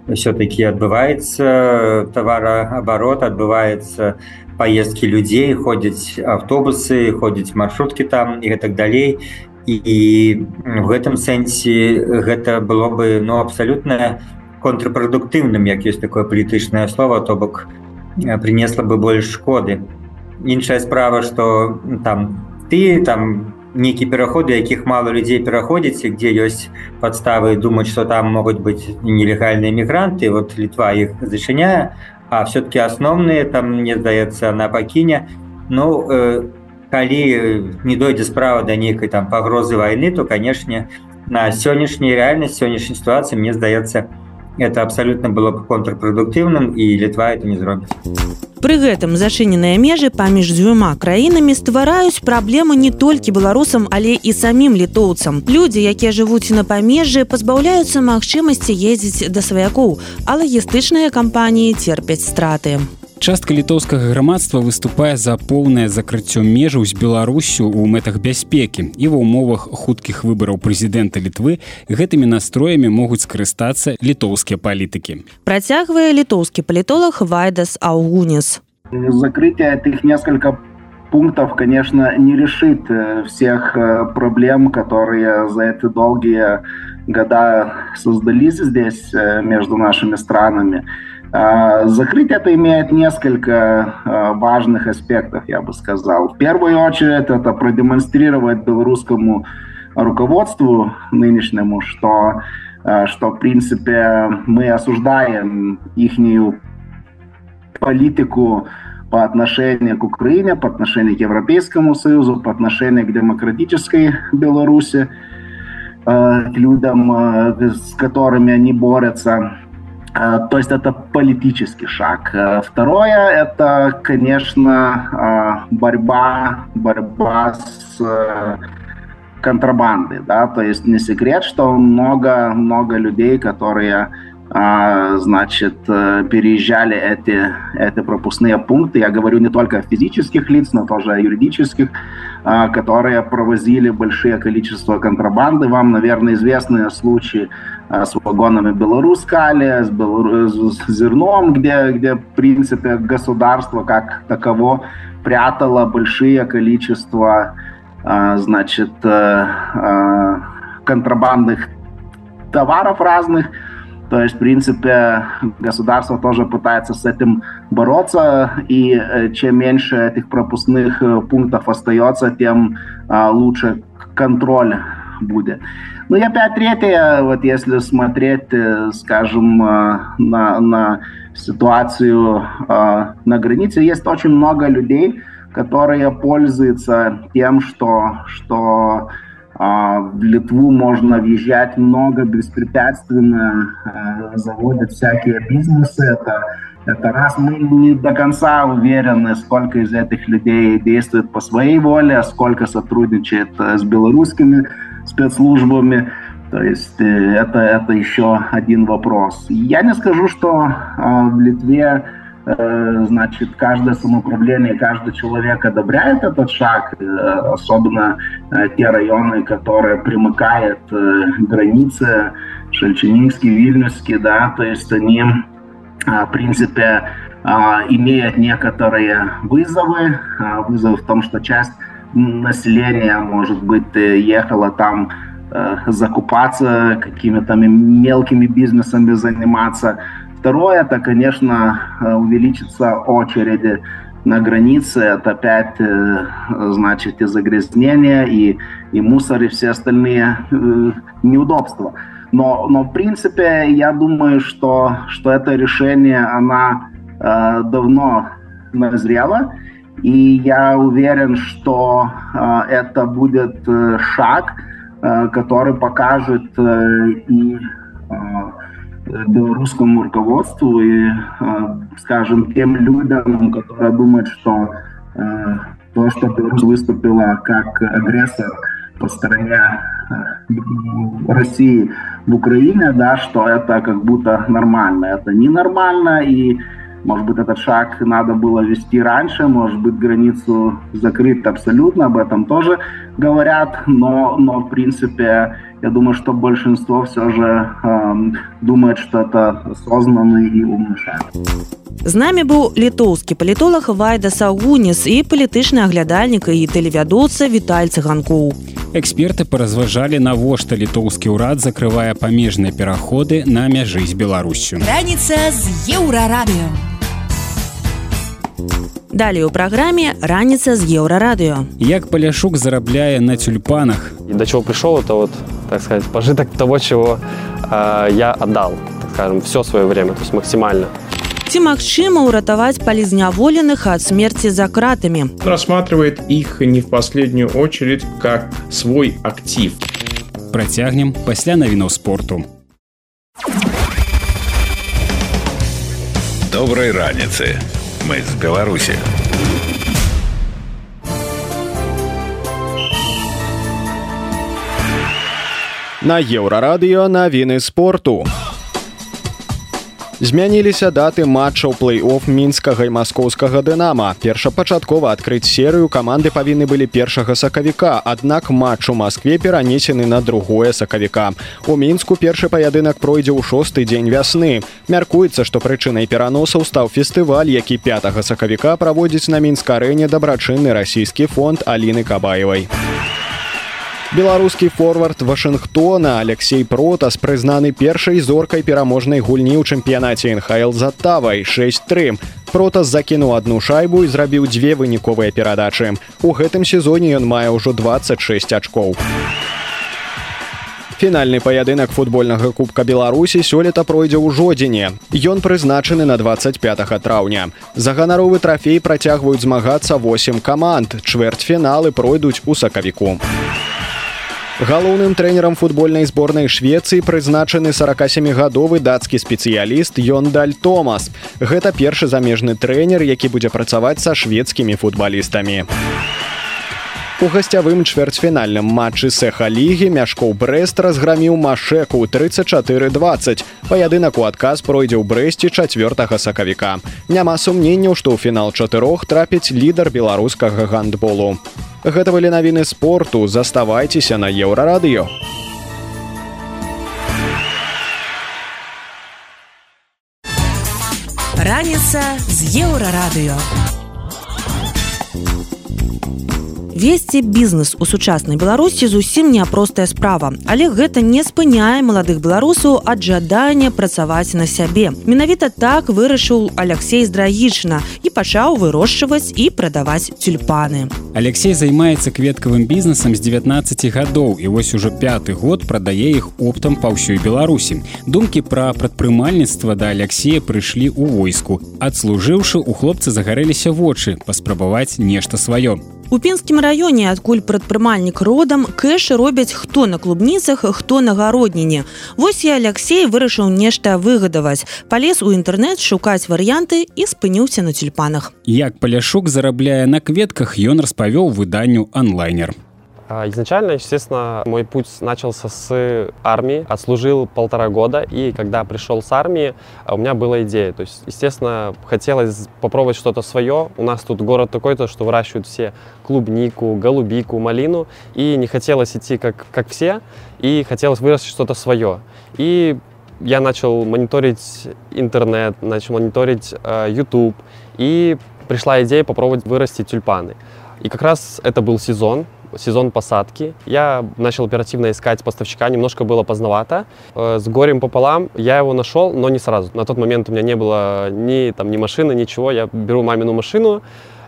все-таки адбываецца товарооборот адбываецца поездки людзей ходзяць автобусы ходзяць маршрутки там і гэтак далей і, і в гэтым сэнсе гэта было бы ну абсалютна контрпрадуктыўным як ёсць такое палітычнае слово то бок принесла бы больш шкоды. Іншая справа что там ты там нейкі пераходы якіх мало людзей пераходзіць где ёсць подставы думаць что там могуць быть нелегальныя мігранты вот літва іх зачыняе а все-таки асноўныя там мне здаецца на пакіне ну э, калі не дойдзе справа да нейкай там пагрозы войны то канешне на сённяшняй рэальнасць сённяшняй сітуацыі мне здаецца это абсолютно было бы контрпрадуктыўным і літва это не зробіць Пры гэтым зачыненыя межы паміж дзвюма краінамі ствараюць праблемы не толькі беларусам, але і самім літоўцам. Людзі, якія жывуць на памежжы, пазбаўляюцца магчымасці ездзіць да сваякоў, а лагістычныя кампаніі церпяць страты частка літоўскага грамадства выступае за поўнае закрыццё межаў з беларусю ў мэтах бяспекі і ва ўмовах хуткіх выбараў прэзідэнта літвы. Гэтымі настроямі могуць скарыстацца літоўскія палітыкі. Працягвае літоўскі палітолог вайдас аугунес. Закрытие этих несколько пунктов конечно не решит э, всех э, проблем которые за эти долгие года создались здесь э, между нашими странами закрыть это имеет несколько а, важных аспектов, я бы сказал. В первую очередь это продемонстрировать белорусскому руководству нынешнему, что, а, что в принципе мы осуждаем их политику по отношению к Украине, по отношению к Европейскому Союзу, по отношению к демократической Беларуси, к людям, с которыми они борются. Э, то есть это политический шаг. Э, второе – это, конечно, э, борьба, борьба с контрабандой. Да? То есть не секрет, что много, много людей, которые значит, переезжали эти, эти пропускные пункты. Я говорю не только о физических лиц, но тоже о юридических, которые провозили большие количество контрабанды. Вам, наверное, известны случаи с вагонами Беларусь-Кали, с, Белору... с зерном, где, где, в принципе, государство как таково прятало большие количество, значит, э, э, контрабандных товаров разных. То есть, в принципе, государство тоже пытается с этим бороться, и э, чем меньше этих пропускных пунктов остается, тем лучше контроль будет. Ну и опять третье, вот если смотреть, э, скажем, э, на, на ситуацию э, на границе, есть очень много людей, которые пользуются тем, что, что в Литву можно въезжать много беспрепятственно, заводят всякие бизнесы. Это, это раз мы не до конца уверены, сколько из этих людей действует по своей воле, а сколько сотрудничает с белорусскими спецслужбами. То есть э, это, это еще один вопрос. Я не скажу, что э, в Литве э, значит, каждое самоуправление, каждый человек одобряет этот шаг, особенно те районы, которые примыкают к границе, Шельченинский, Вильнюсский, да, то есть они, в принципе, имеют некоторые вызовы, вызов в том, что часть население, может быть, э, ехало там э, закупаться, какими-то мелкими бизнесами заниматься. Второе, это, конечно, э, увеличится очереди на границе, это опять, значит, и загрязнение, и, и мусор, и все остальные неудобства. Но, но в принципе, я думаю, что, что это решение, она э, давно назрела, и я уверен, что э, это будет э, шаг, э, который покажет э, и э, белорусскому руководству и, э, скажем, тем людям, которые думают, что э, то, что Беларусь выступила как агрессор по стороне э, России в Украине, да, что это как будто нормально. Это ненормально, и Может быть, этот шаг надо было вести раньше, может быть, границу закрыть абсолютно, об этом тоже говорят, но, но в принципе, я думаю, что большинство все же э, думает, что это осознанный и умный шаг. З намі быў літоўскі палітолог Вайда Сагуніс і палітычны аглядальнік і тэлевядоўца Віталь цыганкоў. Эксперты паразважалі, навошта літоўскі ўрад закрывае памежныя пераходы на мяжы з Беларусю. Раніца з еўрарадыё. Далее у праграме раніца з еўрарадыё. Як паляшук зарабляе на тюльпанах. И до чего пришел, это вот, так сказать, пожиток того, чего э, я отдал, так скажем, все свое время, то есть максимально. Ці магчыма ўратаваць палізняволеных ад смерти за кратами рассматривает их не в последнюю очередь как свой актив процягнем пасля навінаў спорту доброй раніцы мы з беларусі На еўрарадыё навіны спорту. Змяніліся даты матчаў плей-офф мінскага і маскоўскага дынама першапачаткова адкрыць серыю каманды павінны былі першага сакавіка аднак матч у москве перанесены на другое сакавіка. У мінску першы паядынак пройдзе ў шосты дзень вясны. Мяркуецца што прычынай пераносаў стаў фестываль які 5 сакавіка праводзіць на мінска-арэне дабрачынны расійскі фонд аліны кабаевай беларускі форвард вашынгтона алексей протас прызнаны першай зоркай пераможнай гульні ў чэмпіянаце нхл за тавай 63 протас закінуў одну шайбу і зрабіў дзве выніковыя перадачы. У гэтым сезоне ён мае ўжо 26 ачкоў. Фінальны паядынак футбольнага кубка беларусі сёлета пройдзе ў жодзіне. Ён прызначаны на 25 траўня. За ганаровы трафей працягваюць змагацца 8 каманд. Чвэртьфіналы пройдуць у сакавіку. у Галоўным трэнерам футбольнай зборнай Швецыі прызначаны 47гадовы дацкі спецыяліст Йондаль Томас. Гэта першы замежны трэнер, які будзе працаваць са шведскімі футбалістамі. У гасцявым чвэрцьфінальным матчы сэха лігі мяшкоў брест разграміў машеку 34-20 паядынак у адказ пройдзе ў брэсце чацвёртага сакавіка няма сумненняў што ў фінал чатырох трапіць лідар беларускага гандболу Гэта былі навіны спорту, заставайцеся на еўрарадыё. Раніца з еўрарадыё весці бізнес у сучаснай беларусі зусім няпростая справа. Але гэта не спыняе маладых беларусаў ад жадання працаваць на сябе. Менавіта так вырашыў алексей здраічна і пачаў вырошчваць і прадаваць тюльпаны. Алексей займаецца кветкавым бізнесам з 19 гадоў і вось уже пяты год прадае іх оптам па ўсёй беларусі. Думкі пра прадпрымальніцтва да алексея прыйшлі ў войску. Адслужыўшы у хлопцы загарэліся вочы паспрабаваць нешта сваё У пінскім раёне, адкуль прадпрымальнік родам, кэшы робяць хто на клубніцах, хто на гародніне. Вось я Алексей вырашыў нешта выгадаваць. Палез у інтэрнэт шукаць варыянты і спыніўся на тюльпанах. Як паляшук зарабляе на кветках, ён распавёў выданню онлайнер. Изначально, естественно, мой путь начался с армии, отслужил полтора года, и когда пришел с армии, у меня была идея. То есть, естественно, хотелось попробовать что-то свое. У нас тут город такой-то, что выращивают все клубнику, голубику, малину, и не хотелось идти как, как все, и хотелось вырастить что-то свое. И я начал мониторить интернет, начал мониторить э, YouTube, и пришла идея попробовать вырастить тюльпаны. И как раз это был сезон, сезон посадки. Я начал оперативно искать поставщика, немножко было поздновато. Э, с горем пополам я его нашел, но не сразу. На тот момент у меня не было ни, там, ни машины, ничего. Я беру мамину машину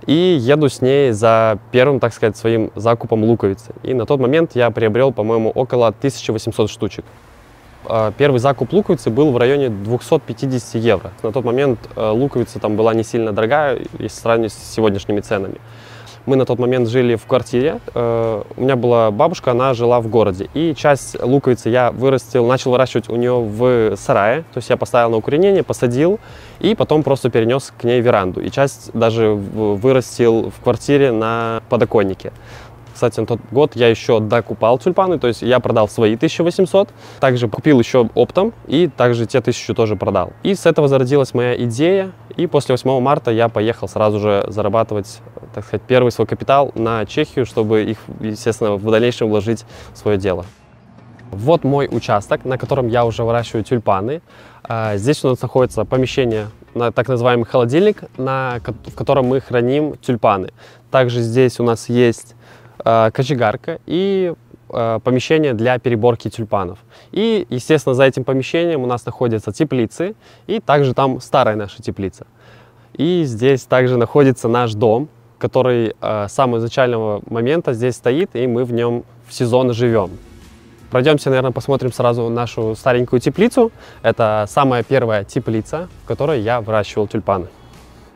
и еду с ней за первым, так сказать, своим закупом луковицы. И на тот момент я приобрел, по-моему, около 1800 штучек. Э, первый закуп луковицы был в районе 250 евро. На тот момент э, луковица там была не сильно дорогая, если сравнивать с сегодняшними ценами. Мы на тот момент жили в квартире. Э, у меня была бабушка, она жила в городе. И часть луковицы я вырастил, начал выращивать у нее в сарае. То есть я поставил на укоренение, посадил и потом просто перенес к ней веранду. И часть даже вырастил в квартире на подоконнике. Кстати, на тот год я еще докупал тюльпаны, то есть я продал свои 1800, также купил еще оптом и также те 1000 тоже продал. И с этого зародилась моя идея, и после 8 марта я поехал сразу же зарабатывать, так сказать, первый свой капитал на Чехию, чтобы их, естественно, в дальнейшем вложить в свое дело. Вот мой участок, на котором я уже выращиваю тюльпаны. А, здесь у нас находится помещение, так называемый холодильник, на, в котором мы храним тюльпаны. Также здесь у нас есть кочегарка и э, помещение для переборки тюльпанов. И, естественно, за этим помещением у нас находятся теплицы, и также там старая наша теплица. И здесь также находится наш дом, который э, с самого изначального момента здесь стоит, и мы в нем в сезон живем. Пройдемте, наверное, посмотрим сразу нашу старенькую теплицу. Это самая первая теплица, в которой я выращивал тюльпаны.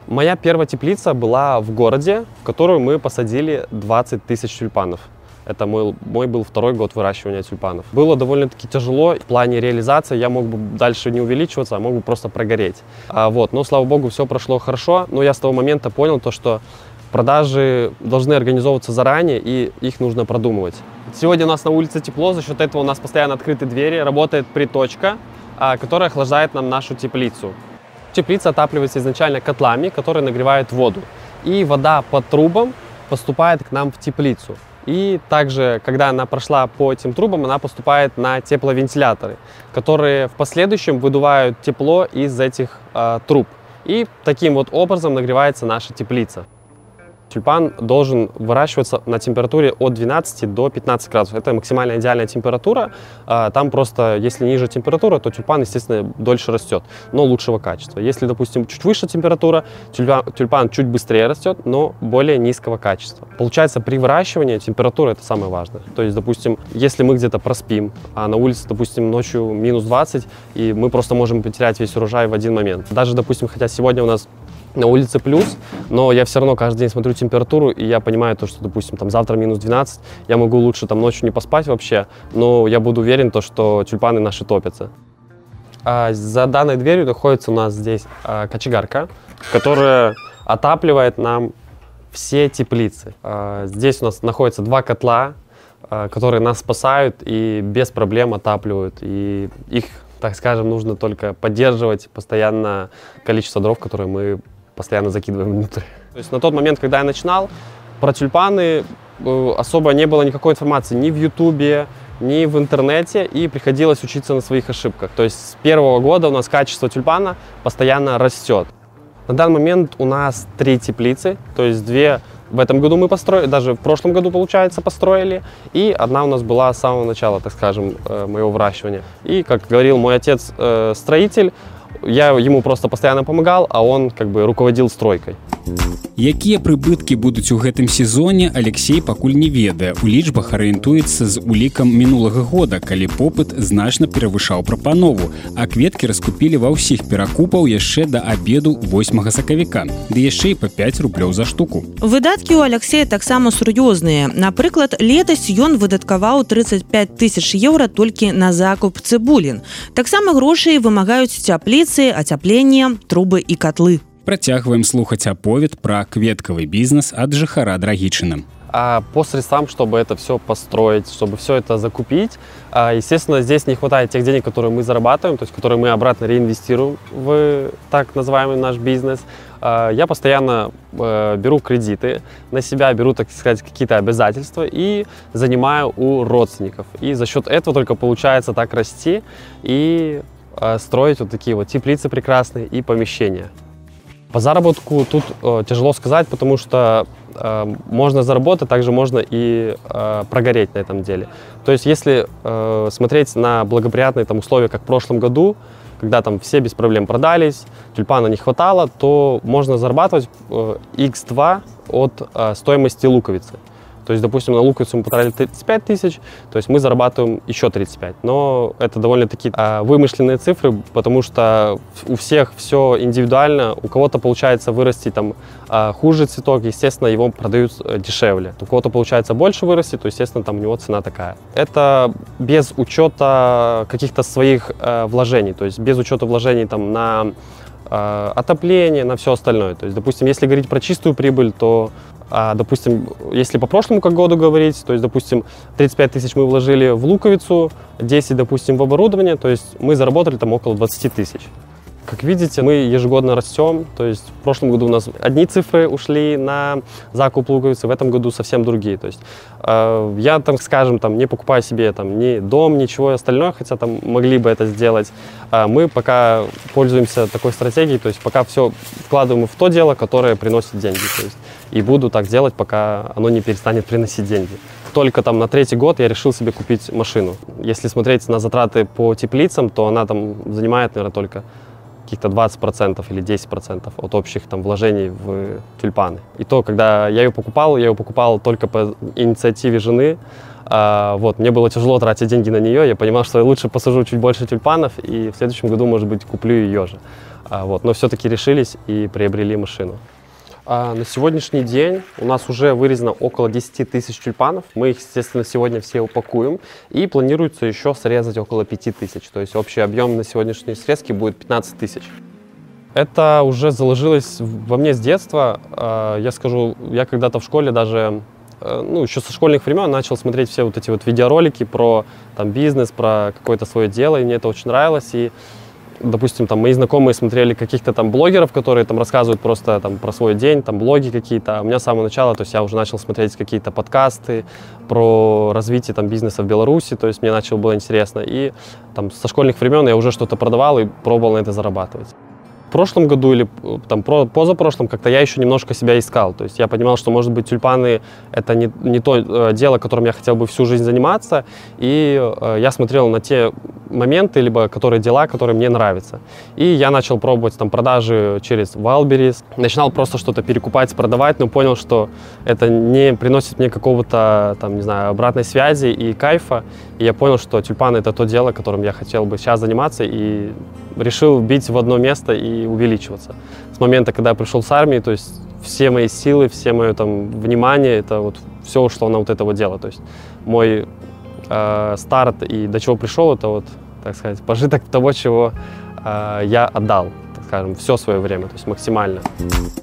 Моя первая теплица была в городе, в которую мы посадили 20 тысяч тюльпанов. Это мой, мой был второй год выращивания тюльпанов. Было довольно-таки тяжело в плане реализации. Я мог бы дальше не увеличиваться, а мог бы просто прогореть. А, вот. Но, слава богу, все прошло хорошо. Но я с того момента понял то, что продажи должны организовываться заранее, и их нужно продумывать. Сегодня у нас на улице тепло, за счет этого у нас постоянно открыты двери, работает приточка, а, которая охлаждает нам нашу теплицу. Теплица отапливается изначально котлами, которые нагревают воду. И вода по трубам поступает к нам в теплицу. И также, когда она прошла по этим трубам, она поступает на тепловентиляторы, которые в последующем выдувают тепло из этих э, труб. И таким вот образом нагревается наша теплица. Тюльпан должен выращиваться на температуре от 12 до 15 градусов. Это максимальная идеальная температура. А, там просто, если ниже температура, то тюльпан, естественно, дольше растет, но лучшего качества. Если, допустим, чуть выше температура, тюльпан, тюльпан чуть быстрее растет, но более низкого качества. Получается, при выращивании температура это самое важное. То есть, допустим, если мы где-то проспим, а на улице, допустим, ночью минус 20, и мы просто можем потерять весь урожай в один момент. Даже, допустим, хотя сегодня у нас на улице плюс, но я все равно каждый день смотрю температуру, и я понимаю то, что, допустим, там завтра минус 12, я могу лучше там ночью не поспать вообще, но я буду уверен, то, что тюльпаны наши топятся. А за данной дверью находится у нас здесь а, кочегарка, которая отапливает нам все теплицы. А, здесь у нас находится два котла, а, которые нас спасают и без проблем отапливают. И их, так скажем, нужно только поддерживать постоянно количество дров, которые мы постоянно закидываем внутрь. То есть на тот момент, когда я начинал, про тюльпаны э, особо не было никакой информации ни в Ютубе, ни в интернете, и приходилось учиться на своих ошибках. То есть с первого года у нас качество тюльпана постоянно растет. На данный момент у нас три теплицы, то есть две в этом году мы построили, даже в прошлом году, получается, построили, и одна у нас была с самого начала, так скажем, э, моего выращивания. И, как говорил мой отец, э, строитель, я ему просто постоянно помогал, а он как бы руководил стройкой. Якія прыбыткі будуць у гэтым сезоне Алексей пакуль не ведае. У лічбах арыентуецца з улікам мінулага года калі попыт значна перавышаў прапанову а кветкі раскупілі ва ўсіх перакупаў яшчэ да обеду 8 сакавіка ды яшчэ і па 5 рублёў за штуку. Выдаткі у Алексея таксама сур'ёзныя. Напрыклад летась ён выдаткаваў 35 тысяч еўра толькі на закуп цыбулін. Таксама грошай вымагаюць цяпліцы ацяпленне трубы і котлы Працягваем слухаць аповед пра кветкавы бізнес ад жыхара драгічыным. А по средствам, чтобы это все построить, чтобы все это закупить, а, естественно, здесь не хватает тех денег, которые мы зарабатываем, то есть которые мы обратно реинвестируем в так называемый наш бизнес. А, я постоянно э, беру кредиты на себя, беру, так сказать, какие-то обязательства и занимаю у родственников. И за счет этого только получается так расти и э, строить вот такие вот теплицы прекрасные и помещения. По заработку тут э, тяжело сказать, потому что э, можно заработать, также можно и э, прогореть на этом деле. То есть если э, смотреть на благоприятные там, условия, как в прошлом году, когда там все без проблем продались, тюльпана не хватало, то можно зарабатывать э, x2 от э, стоимости луковицы. То есть, допустим, на луковицу мы потратили 35 тысяч, то есть мы зарабатываем еще 35. Но это довольно-таки а, вымышленные цифры, потому что у всех все индивидуально. У кого-то получается вырасти там а, хуже цветок, естественно, его продают э, дешевле. У кого-то получается больше вырасти, то, естественно, там у него цена такая. Это без учета каких-то своих э, вложений, то есть без учета вложений там на э, отопление, на все остальное. То есть, допустим, если говорить про чистую прибыль, то а, допустим, если по прошлому как году говорить, то есть, допустим, 35 тысяч мы вложили в луковицу, 10, допустим, в оборудование, то есть мы заработали там около 20 тысяч. Как видите, мы ежегодно растем. То есть в прошлом году у нас одни цифры ушли на закуп луковицы, в этом году совсем другие. То есть э, я, там, скажем, там, не покупаю себе там, ни дом, ничего остальное, хотя там могли бы это сделать. Э, мы пока пользуемся такой стратегией, то есть пока все вкладываем в то дело, которое приносит деньги. То есть, и буду так делать, пока оно не перестанет приносить деньги только там на третий год я решил себе купить машину. Если смотреть на затраты по теплицам, то она там занимает, наверное, только каких-то 20% или 10% от общих там вложений в тюльпаны. И то, когда я ее покупал, я ее покупал только по инициативе жены, А, вот, мне было тяжело тратить деньги на нее, я понимал, что я лучше посажу чуть больше тюльпанов, и в следующем году, может быть, куплю ее же. А, вот, но все-таки решились и приобрели машину. А, на сегодняшний день у нас уже вырезано около 10 тысяч тюльпанов. Мы их, естественно, сегодня все упакуем. И планируется еще срезать около 5 тысяч. То есть общий объем на сегодняшней срезке будет 15 тысяч. Это уже заложилось во мне с детства. А, я скажу, я когда-то в школе даже э, ну, еще со школьных времен начал смотреть все вот эти вот видеоролики про там, бизнес, про какое-то свое дело, и мне это очень нравилось. И допустим, там мои знакомые смотрели каких-то там блогеров, которые там рассказывают просто там про свой день, там блоги какие-то. А у меня с самого начала, то есть я уже начал смотреть какие-то подкасты про развитие там бизнеса в Беларуси, то есть мне начало было интересно. И там со школьных времен я уже что-то продавал и пробовал на это зарабатывать прошлом году или э, там позапрошлом как-то я еще немножко себя искал. То есть я понимал, что, может быть, тюльпаны — это не, не то э, дело, которым я хотел бы всю жизнь заниматься. И э, я смотрел на те моменты, либо которые дела, которые мне нравятся. И я начал пробовать там продажи через Wildberries. Начинал просто что-то перекупать, продавать, но понял, что это не приносит мне какого-то, там, не знаю, обратной связи и кайфа. И я понял, что тюльпаны — это то дело, которым я хотел бы сейчас заниматься. И решил бить в одно место и увеличиваться. С момента, когда я пришел с армии, то есть все мои силы, все мое там внимание, это вот все ушло на вот это вот дело. То есть мой э, старт и до чего пришел, это вот, так сказать, пожиток того, чего э, я отдал скажем все свое время то есть максимально.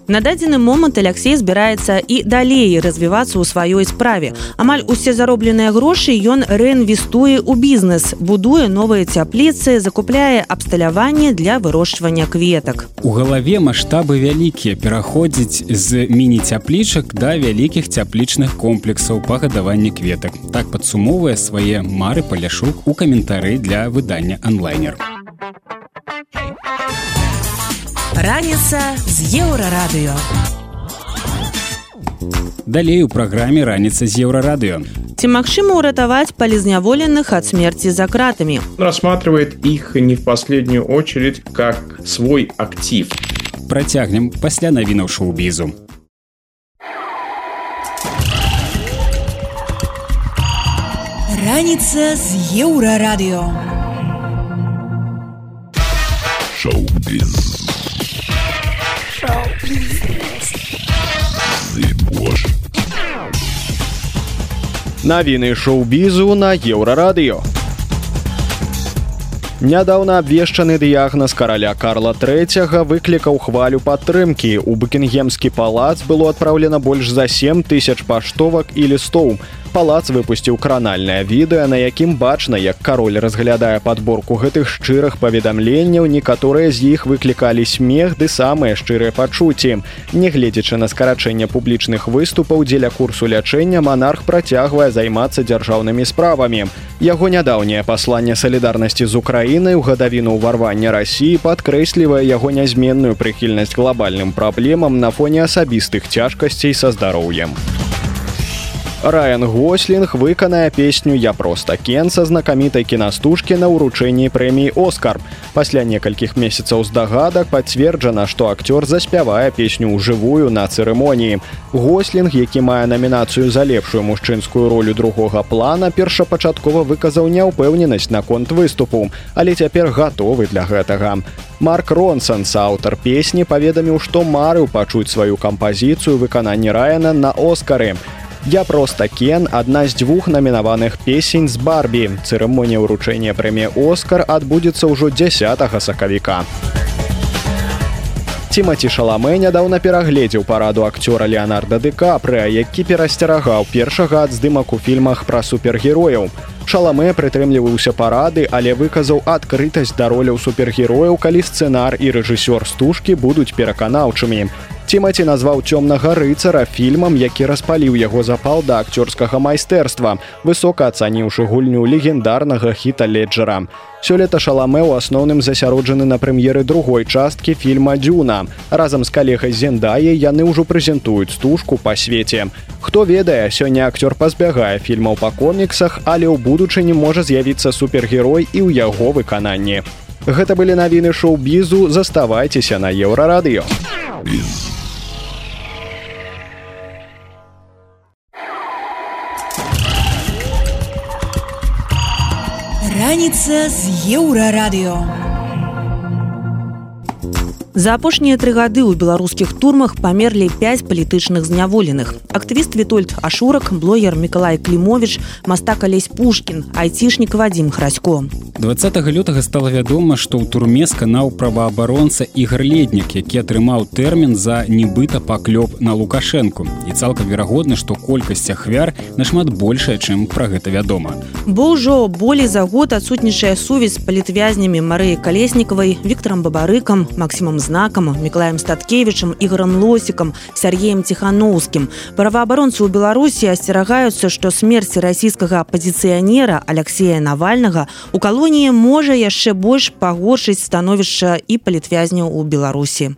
На дадзены момант алексей збіраецца і далей развівацца ў сваёй справе. Амаль усе заробленыя грошы ён рэінвестуе ў бізнес будуе новыя цяпліцы закупляе абсталяванне для вырошчвання кветак у галаве маштабы вялікія пераходзіць з міні-цяплічак да вялікіх цяплічных комплексаў па гадаванні кветак так падсумоўвае свае мары паляшук у каментары для выдання онлайнер Раніца з еўрарадыё. Далей у праграме раніца з еўрарадыё. Ці магчыма ўратаваць палізняволеных ад смерти за кратами? Рассматривает их не в последнюю очередь как свой актив. Працягнем пасля навінаў шоу-бізу. Раніца з еўрарадыё. Шоу-біз. Навіны шоу-бізу на еўрарадыё. Нядаўна абвешчаны дыягназ караля Карла III выклікаў хвалю падтрымкі. У букінгемскі палац было адпраўлена больш за 7 тысяч паштовак і лістоў палац выпусціў кранальнае відэа на якім бачна як кароль разглядае подборку гэтых шчырых паведамленняў некаторыя з іх выклікалі смех ды самыя шчырыя пачуцці. Нягледзячы на скарачэнне публічных выступаў дзеля курсу лячэння монарх працягвае займацца дзяржаўнымі справамі. Яго нядаўняе пасланне салідарнасці з украінай у гадавіну ўварвання рассіі падкрэслівае яго нязменную прыхільнасць глобальным праблемам на фоне асабістых цяжкасцей са здароўем Райан Гослінг выканае песню я проста кен са знакамітай кінастужкі на ўручэнні прэміі Оскар. Пасля некалькіх месяцаў здагадак пацверджана, што акцёр заспявае песню ў жывую на цырымоніі. Гослінг, які мае намінацыю за лепшую мужчынскую ролю другога плана, першапачаткова выказаў няўпэўненасць наконт выступу, але цяпер гатовы для гэтага. Марк Ронсон, аўтар песні, паведаміў, што марыў пачуць сваю кампазіцыю выкананні Раяна на Оскары. Я просто кен адна з дзвюх намінаваных песень з барбі. Цырымонія ўручэння прэміі Оскар адбудзецца ўжо 10 сакавіка. Тимати шаламэ нядаўна перагледзеў параду акцёра Леонарда Дкапры, які перасцерагаў першага ад здымак у фільмах пра супергерояў. Шаламэ прытрымліваўся парады, але выказаў адкрытасць да роляў супергерояў, калі сцэнар і рэжысёр стужкі будуць пераканаўчымі. Тимати назваў цёмнага рыцара фільмам, які распаліў яго запал да акцёрскага майстэрства, высока ацаніўшы гульню легендарнага хіта леджера. Сёлета шаламэ ў асноўным засяроджаны на прэм'еры другой часткі фільма Дюна. Разам з калегай Зендае яны ўжо прэзентуюць стужку па свеце. Хто ведае, сёння акцёр пазбягае фільмаў па коміксах, але ў будучыні можа з'явіцца супергерой і ў яго выкананні. Гэта былі навіны шоу-бізу, заставайцеся на еўрарадыё. Раніца з еўрарадыё. За апошнія тры гады ў беларускіх турмах памерлі 5 палітычных зняволеных. Актывіст Вітольд Ашурак, блогер Миколай Клімович, мастак Алесь Пушкін, айцішнік Вадзім Храсько. 20 лютага стала вядома, што ў турме сканаў праваабаронца Ігар Леднік, які атрымаў тэрмін за нібыта паклёп на Лукашэнку. І цалкам верагодна, што колькасць ахвяр нашмат большая, чым пра гэта вядома. Бо ўжо болей за год адсутнічае сувязь з палітвязнямі Марыі Калеснікавай, Віктором Бабарыкам, Максімам знакам міклаем статкевичам ігорам лосікам сергеем ціхановскім праваабаронцы ў беларусі асцерагаюцца што смерці расійскага апозіцыянера алексея навальнага у калоніі можа яшчэ больш пагоршыць становішча і палітвязняў у беларусі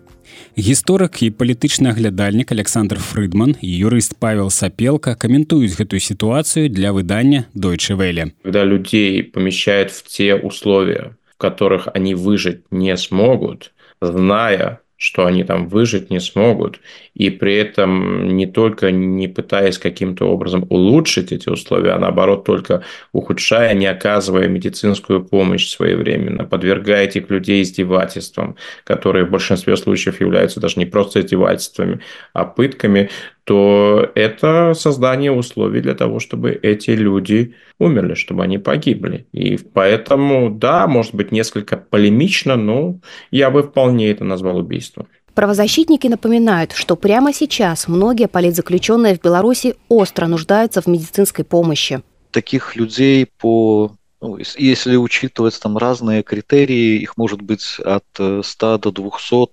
гісторык і палітычны аглядальнік александр фрыдман і юрыст павел сапелка каментуюць гэтую сітуацыю для выдання дойчы вэлі когда людзей помещают в те условия в которых они выжить не смогут зная, что они там выжить не смогут, и при этом не только не пытаясь каким-то образом улучшить эти условия, а наоборот только ухудшая, не оказывая медицинскую помощь своевременно, подвергая этих людей издевательствам, которые в большинстве случаев являются даже не просто издевательствами, а пытками, то это создание условий для того, чтобы эти люди умерли, чтобы они погибли. И поэтому, да, может быть, несколько полемично, но я бы вполне это назвал убийством. Правозащитники напоминают, что прямо сейчас многие политзаключенные в Беларуси остро нуждаются в медицинской помощи. Таких людей по ну, если учитывать там разные критерии, их может быть от 100 э, до 200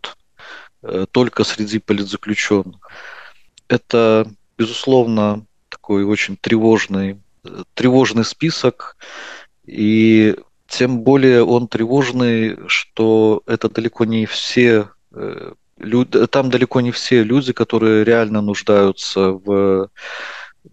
э, только среди политзаключенных это, безусловно, такой очень тревожный, тревожный список, и тем более он тревожный, что это далеко не все люди, там далеко не все люди, которые реально нуждаются в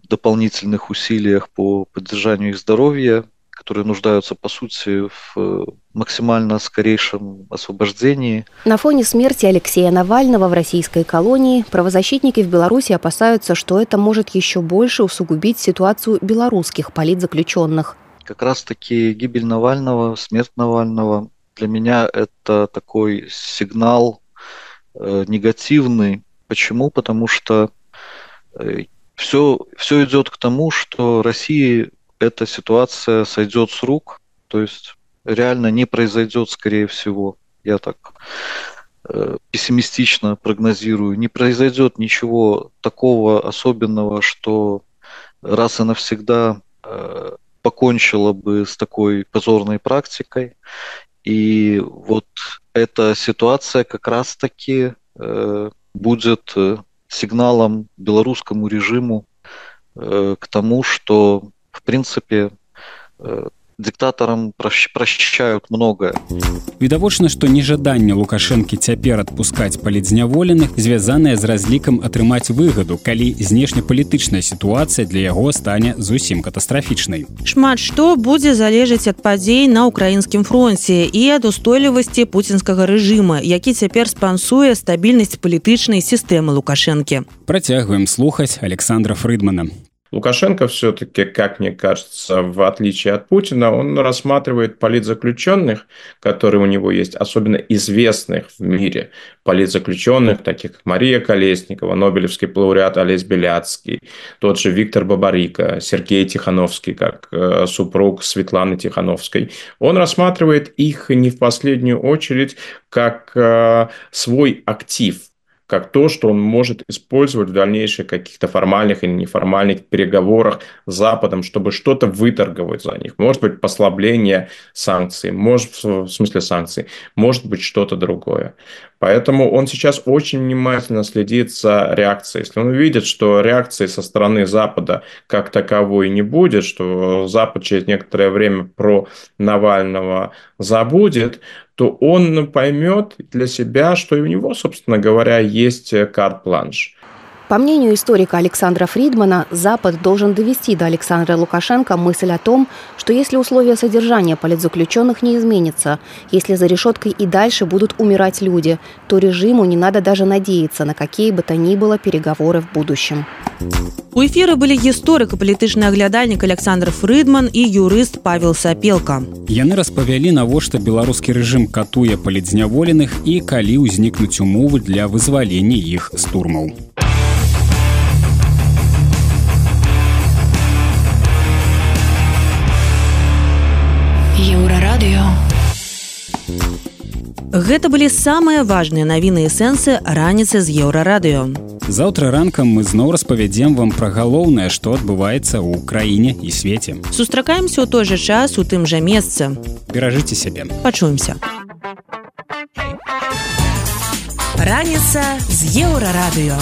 дополнительных усилиях по поддержанию их здоровья которые нуждаются, по сути, в э, максимально скорейшем освобождении. На фоне смерти Алексея Навального в российской колонии правозащитники в Беларуси опасаются, что это может еще больше усугубить ситуацию белорусских политзаключенных. Как раз-таки гибель Навального, смерть Навального для меня это такой сигнал негативный. Почему? Потому что э, все, все идет к тому, что Россия эта ситуация сойдет с рук, то есть реально не произойдет, скорее всего, я так э, пессимистично прогнозирую, не произойдет ничего такого особенного, что раз и навсегда э, покончила бы с такой позорной практикой. И вот эта ситуация как раз-таки э, будет э, сигналом белорусскому режиму э, к тому, что в принципе, э, диктатарам прощают многое. Відавочна, што нежаданне Лукашэнкі цяпер адпускаць палідзняволеных звязанае з разлікам атрымаць выгаду, калі знешнепалітычная сітуацыя для яго стане зусім катастрафічнай. Шмат што будзе залежаць ад падзей на ўкраінскім фронце і ад устойлівасці пуцінскага рэжыма, які цяпер спансуе стабільнасць палітычнай сістэмы Лукашэнкі. Працягваем слухаць Александра Фрыдмана. Лукашенко все-таки, как мне кажется, в отличие от Путина, он рассматривает политзаключенных, которые у него есть, особенно известных в мире политзаключенных, таких как Мария Колесникова, Нобелевский лауреат Олесь Беляцкий, тот же Виктор Бабарика, Сергей Тихановский, как э, супруг Светланы Тихановской. Он рассматривает их не в последнюю очередь как э, свой актив – как то, что он может использовать в дальнейших каких-то формальных или неформальных переговорах с Западом, чтобы что-то выторговать за них. Может быть, послабление санкций, может, в смысле санкций, может быть, что-то другое. Поэтому он сейчас очень внимательно следит за реакцией. Если он увидит, что реакции со стороны Запада как таковой не будет, что Запад через некоторое время про Навального забудет, то он поймет для себя, что и у него, собственно говоря, есть карт-планш. По мнению историка Александра Фридмана, Запад должен довести до Александра Лукашенко мысль о том, что если условия содержания политзаключенных не изменятся, если за решеткой и дальше будут умирать люди, то режиму не надо даже надеяться на какие бы то ни было переговоры в будущем. У эфира были гісторык і палітычны аглядальнік Александр Фрыдман і юрыст Павел Сапелка. Яны распавялі, навошта беларускі рэжым катуе палітзняволеных і калі ўзнікнуць умовы для вызвалення іх з турмаў. Еўрарадыё. Гэта былі самыя важныя навіны і сэнсы раніцы з еўрарадыё. Заўтра ранкам мы зноў распавядзем вам пра галоўнае, што адбываецца ў краіне і свеце. Сустракаемся ў той жа час у тым жа месцы. Беражыце сябе. Пачуемся. Раніца з еўрарадыё.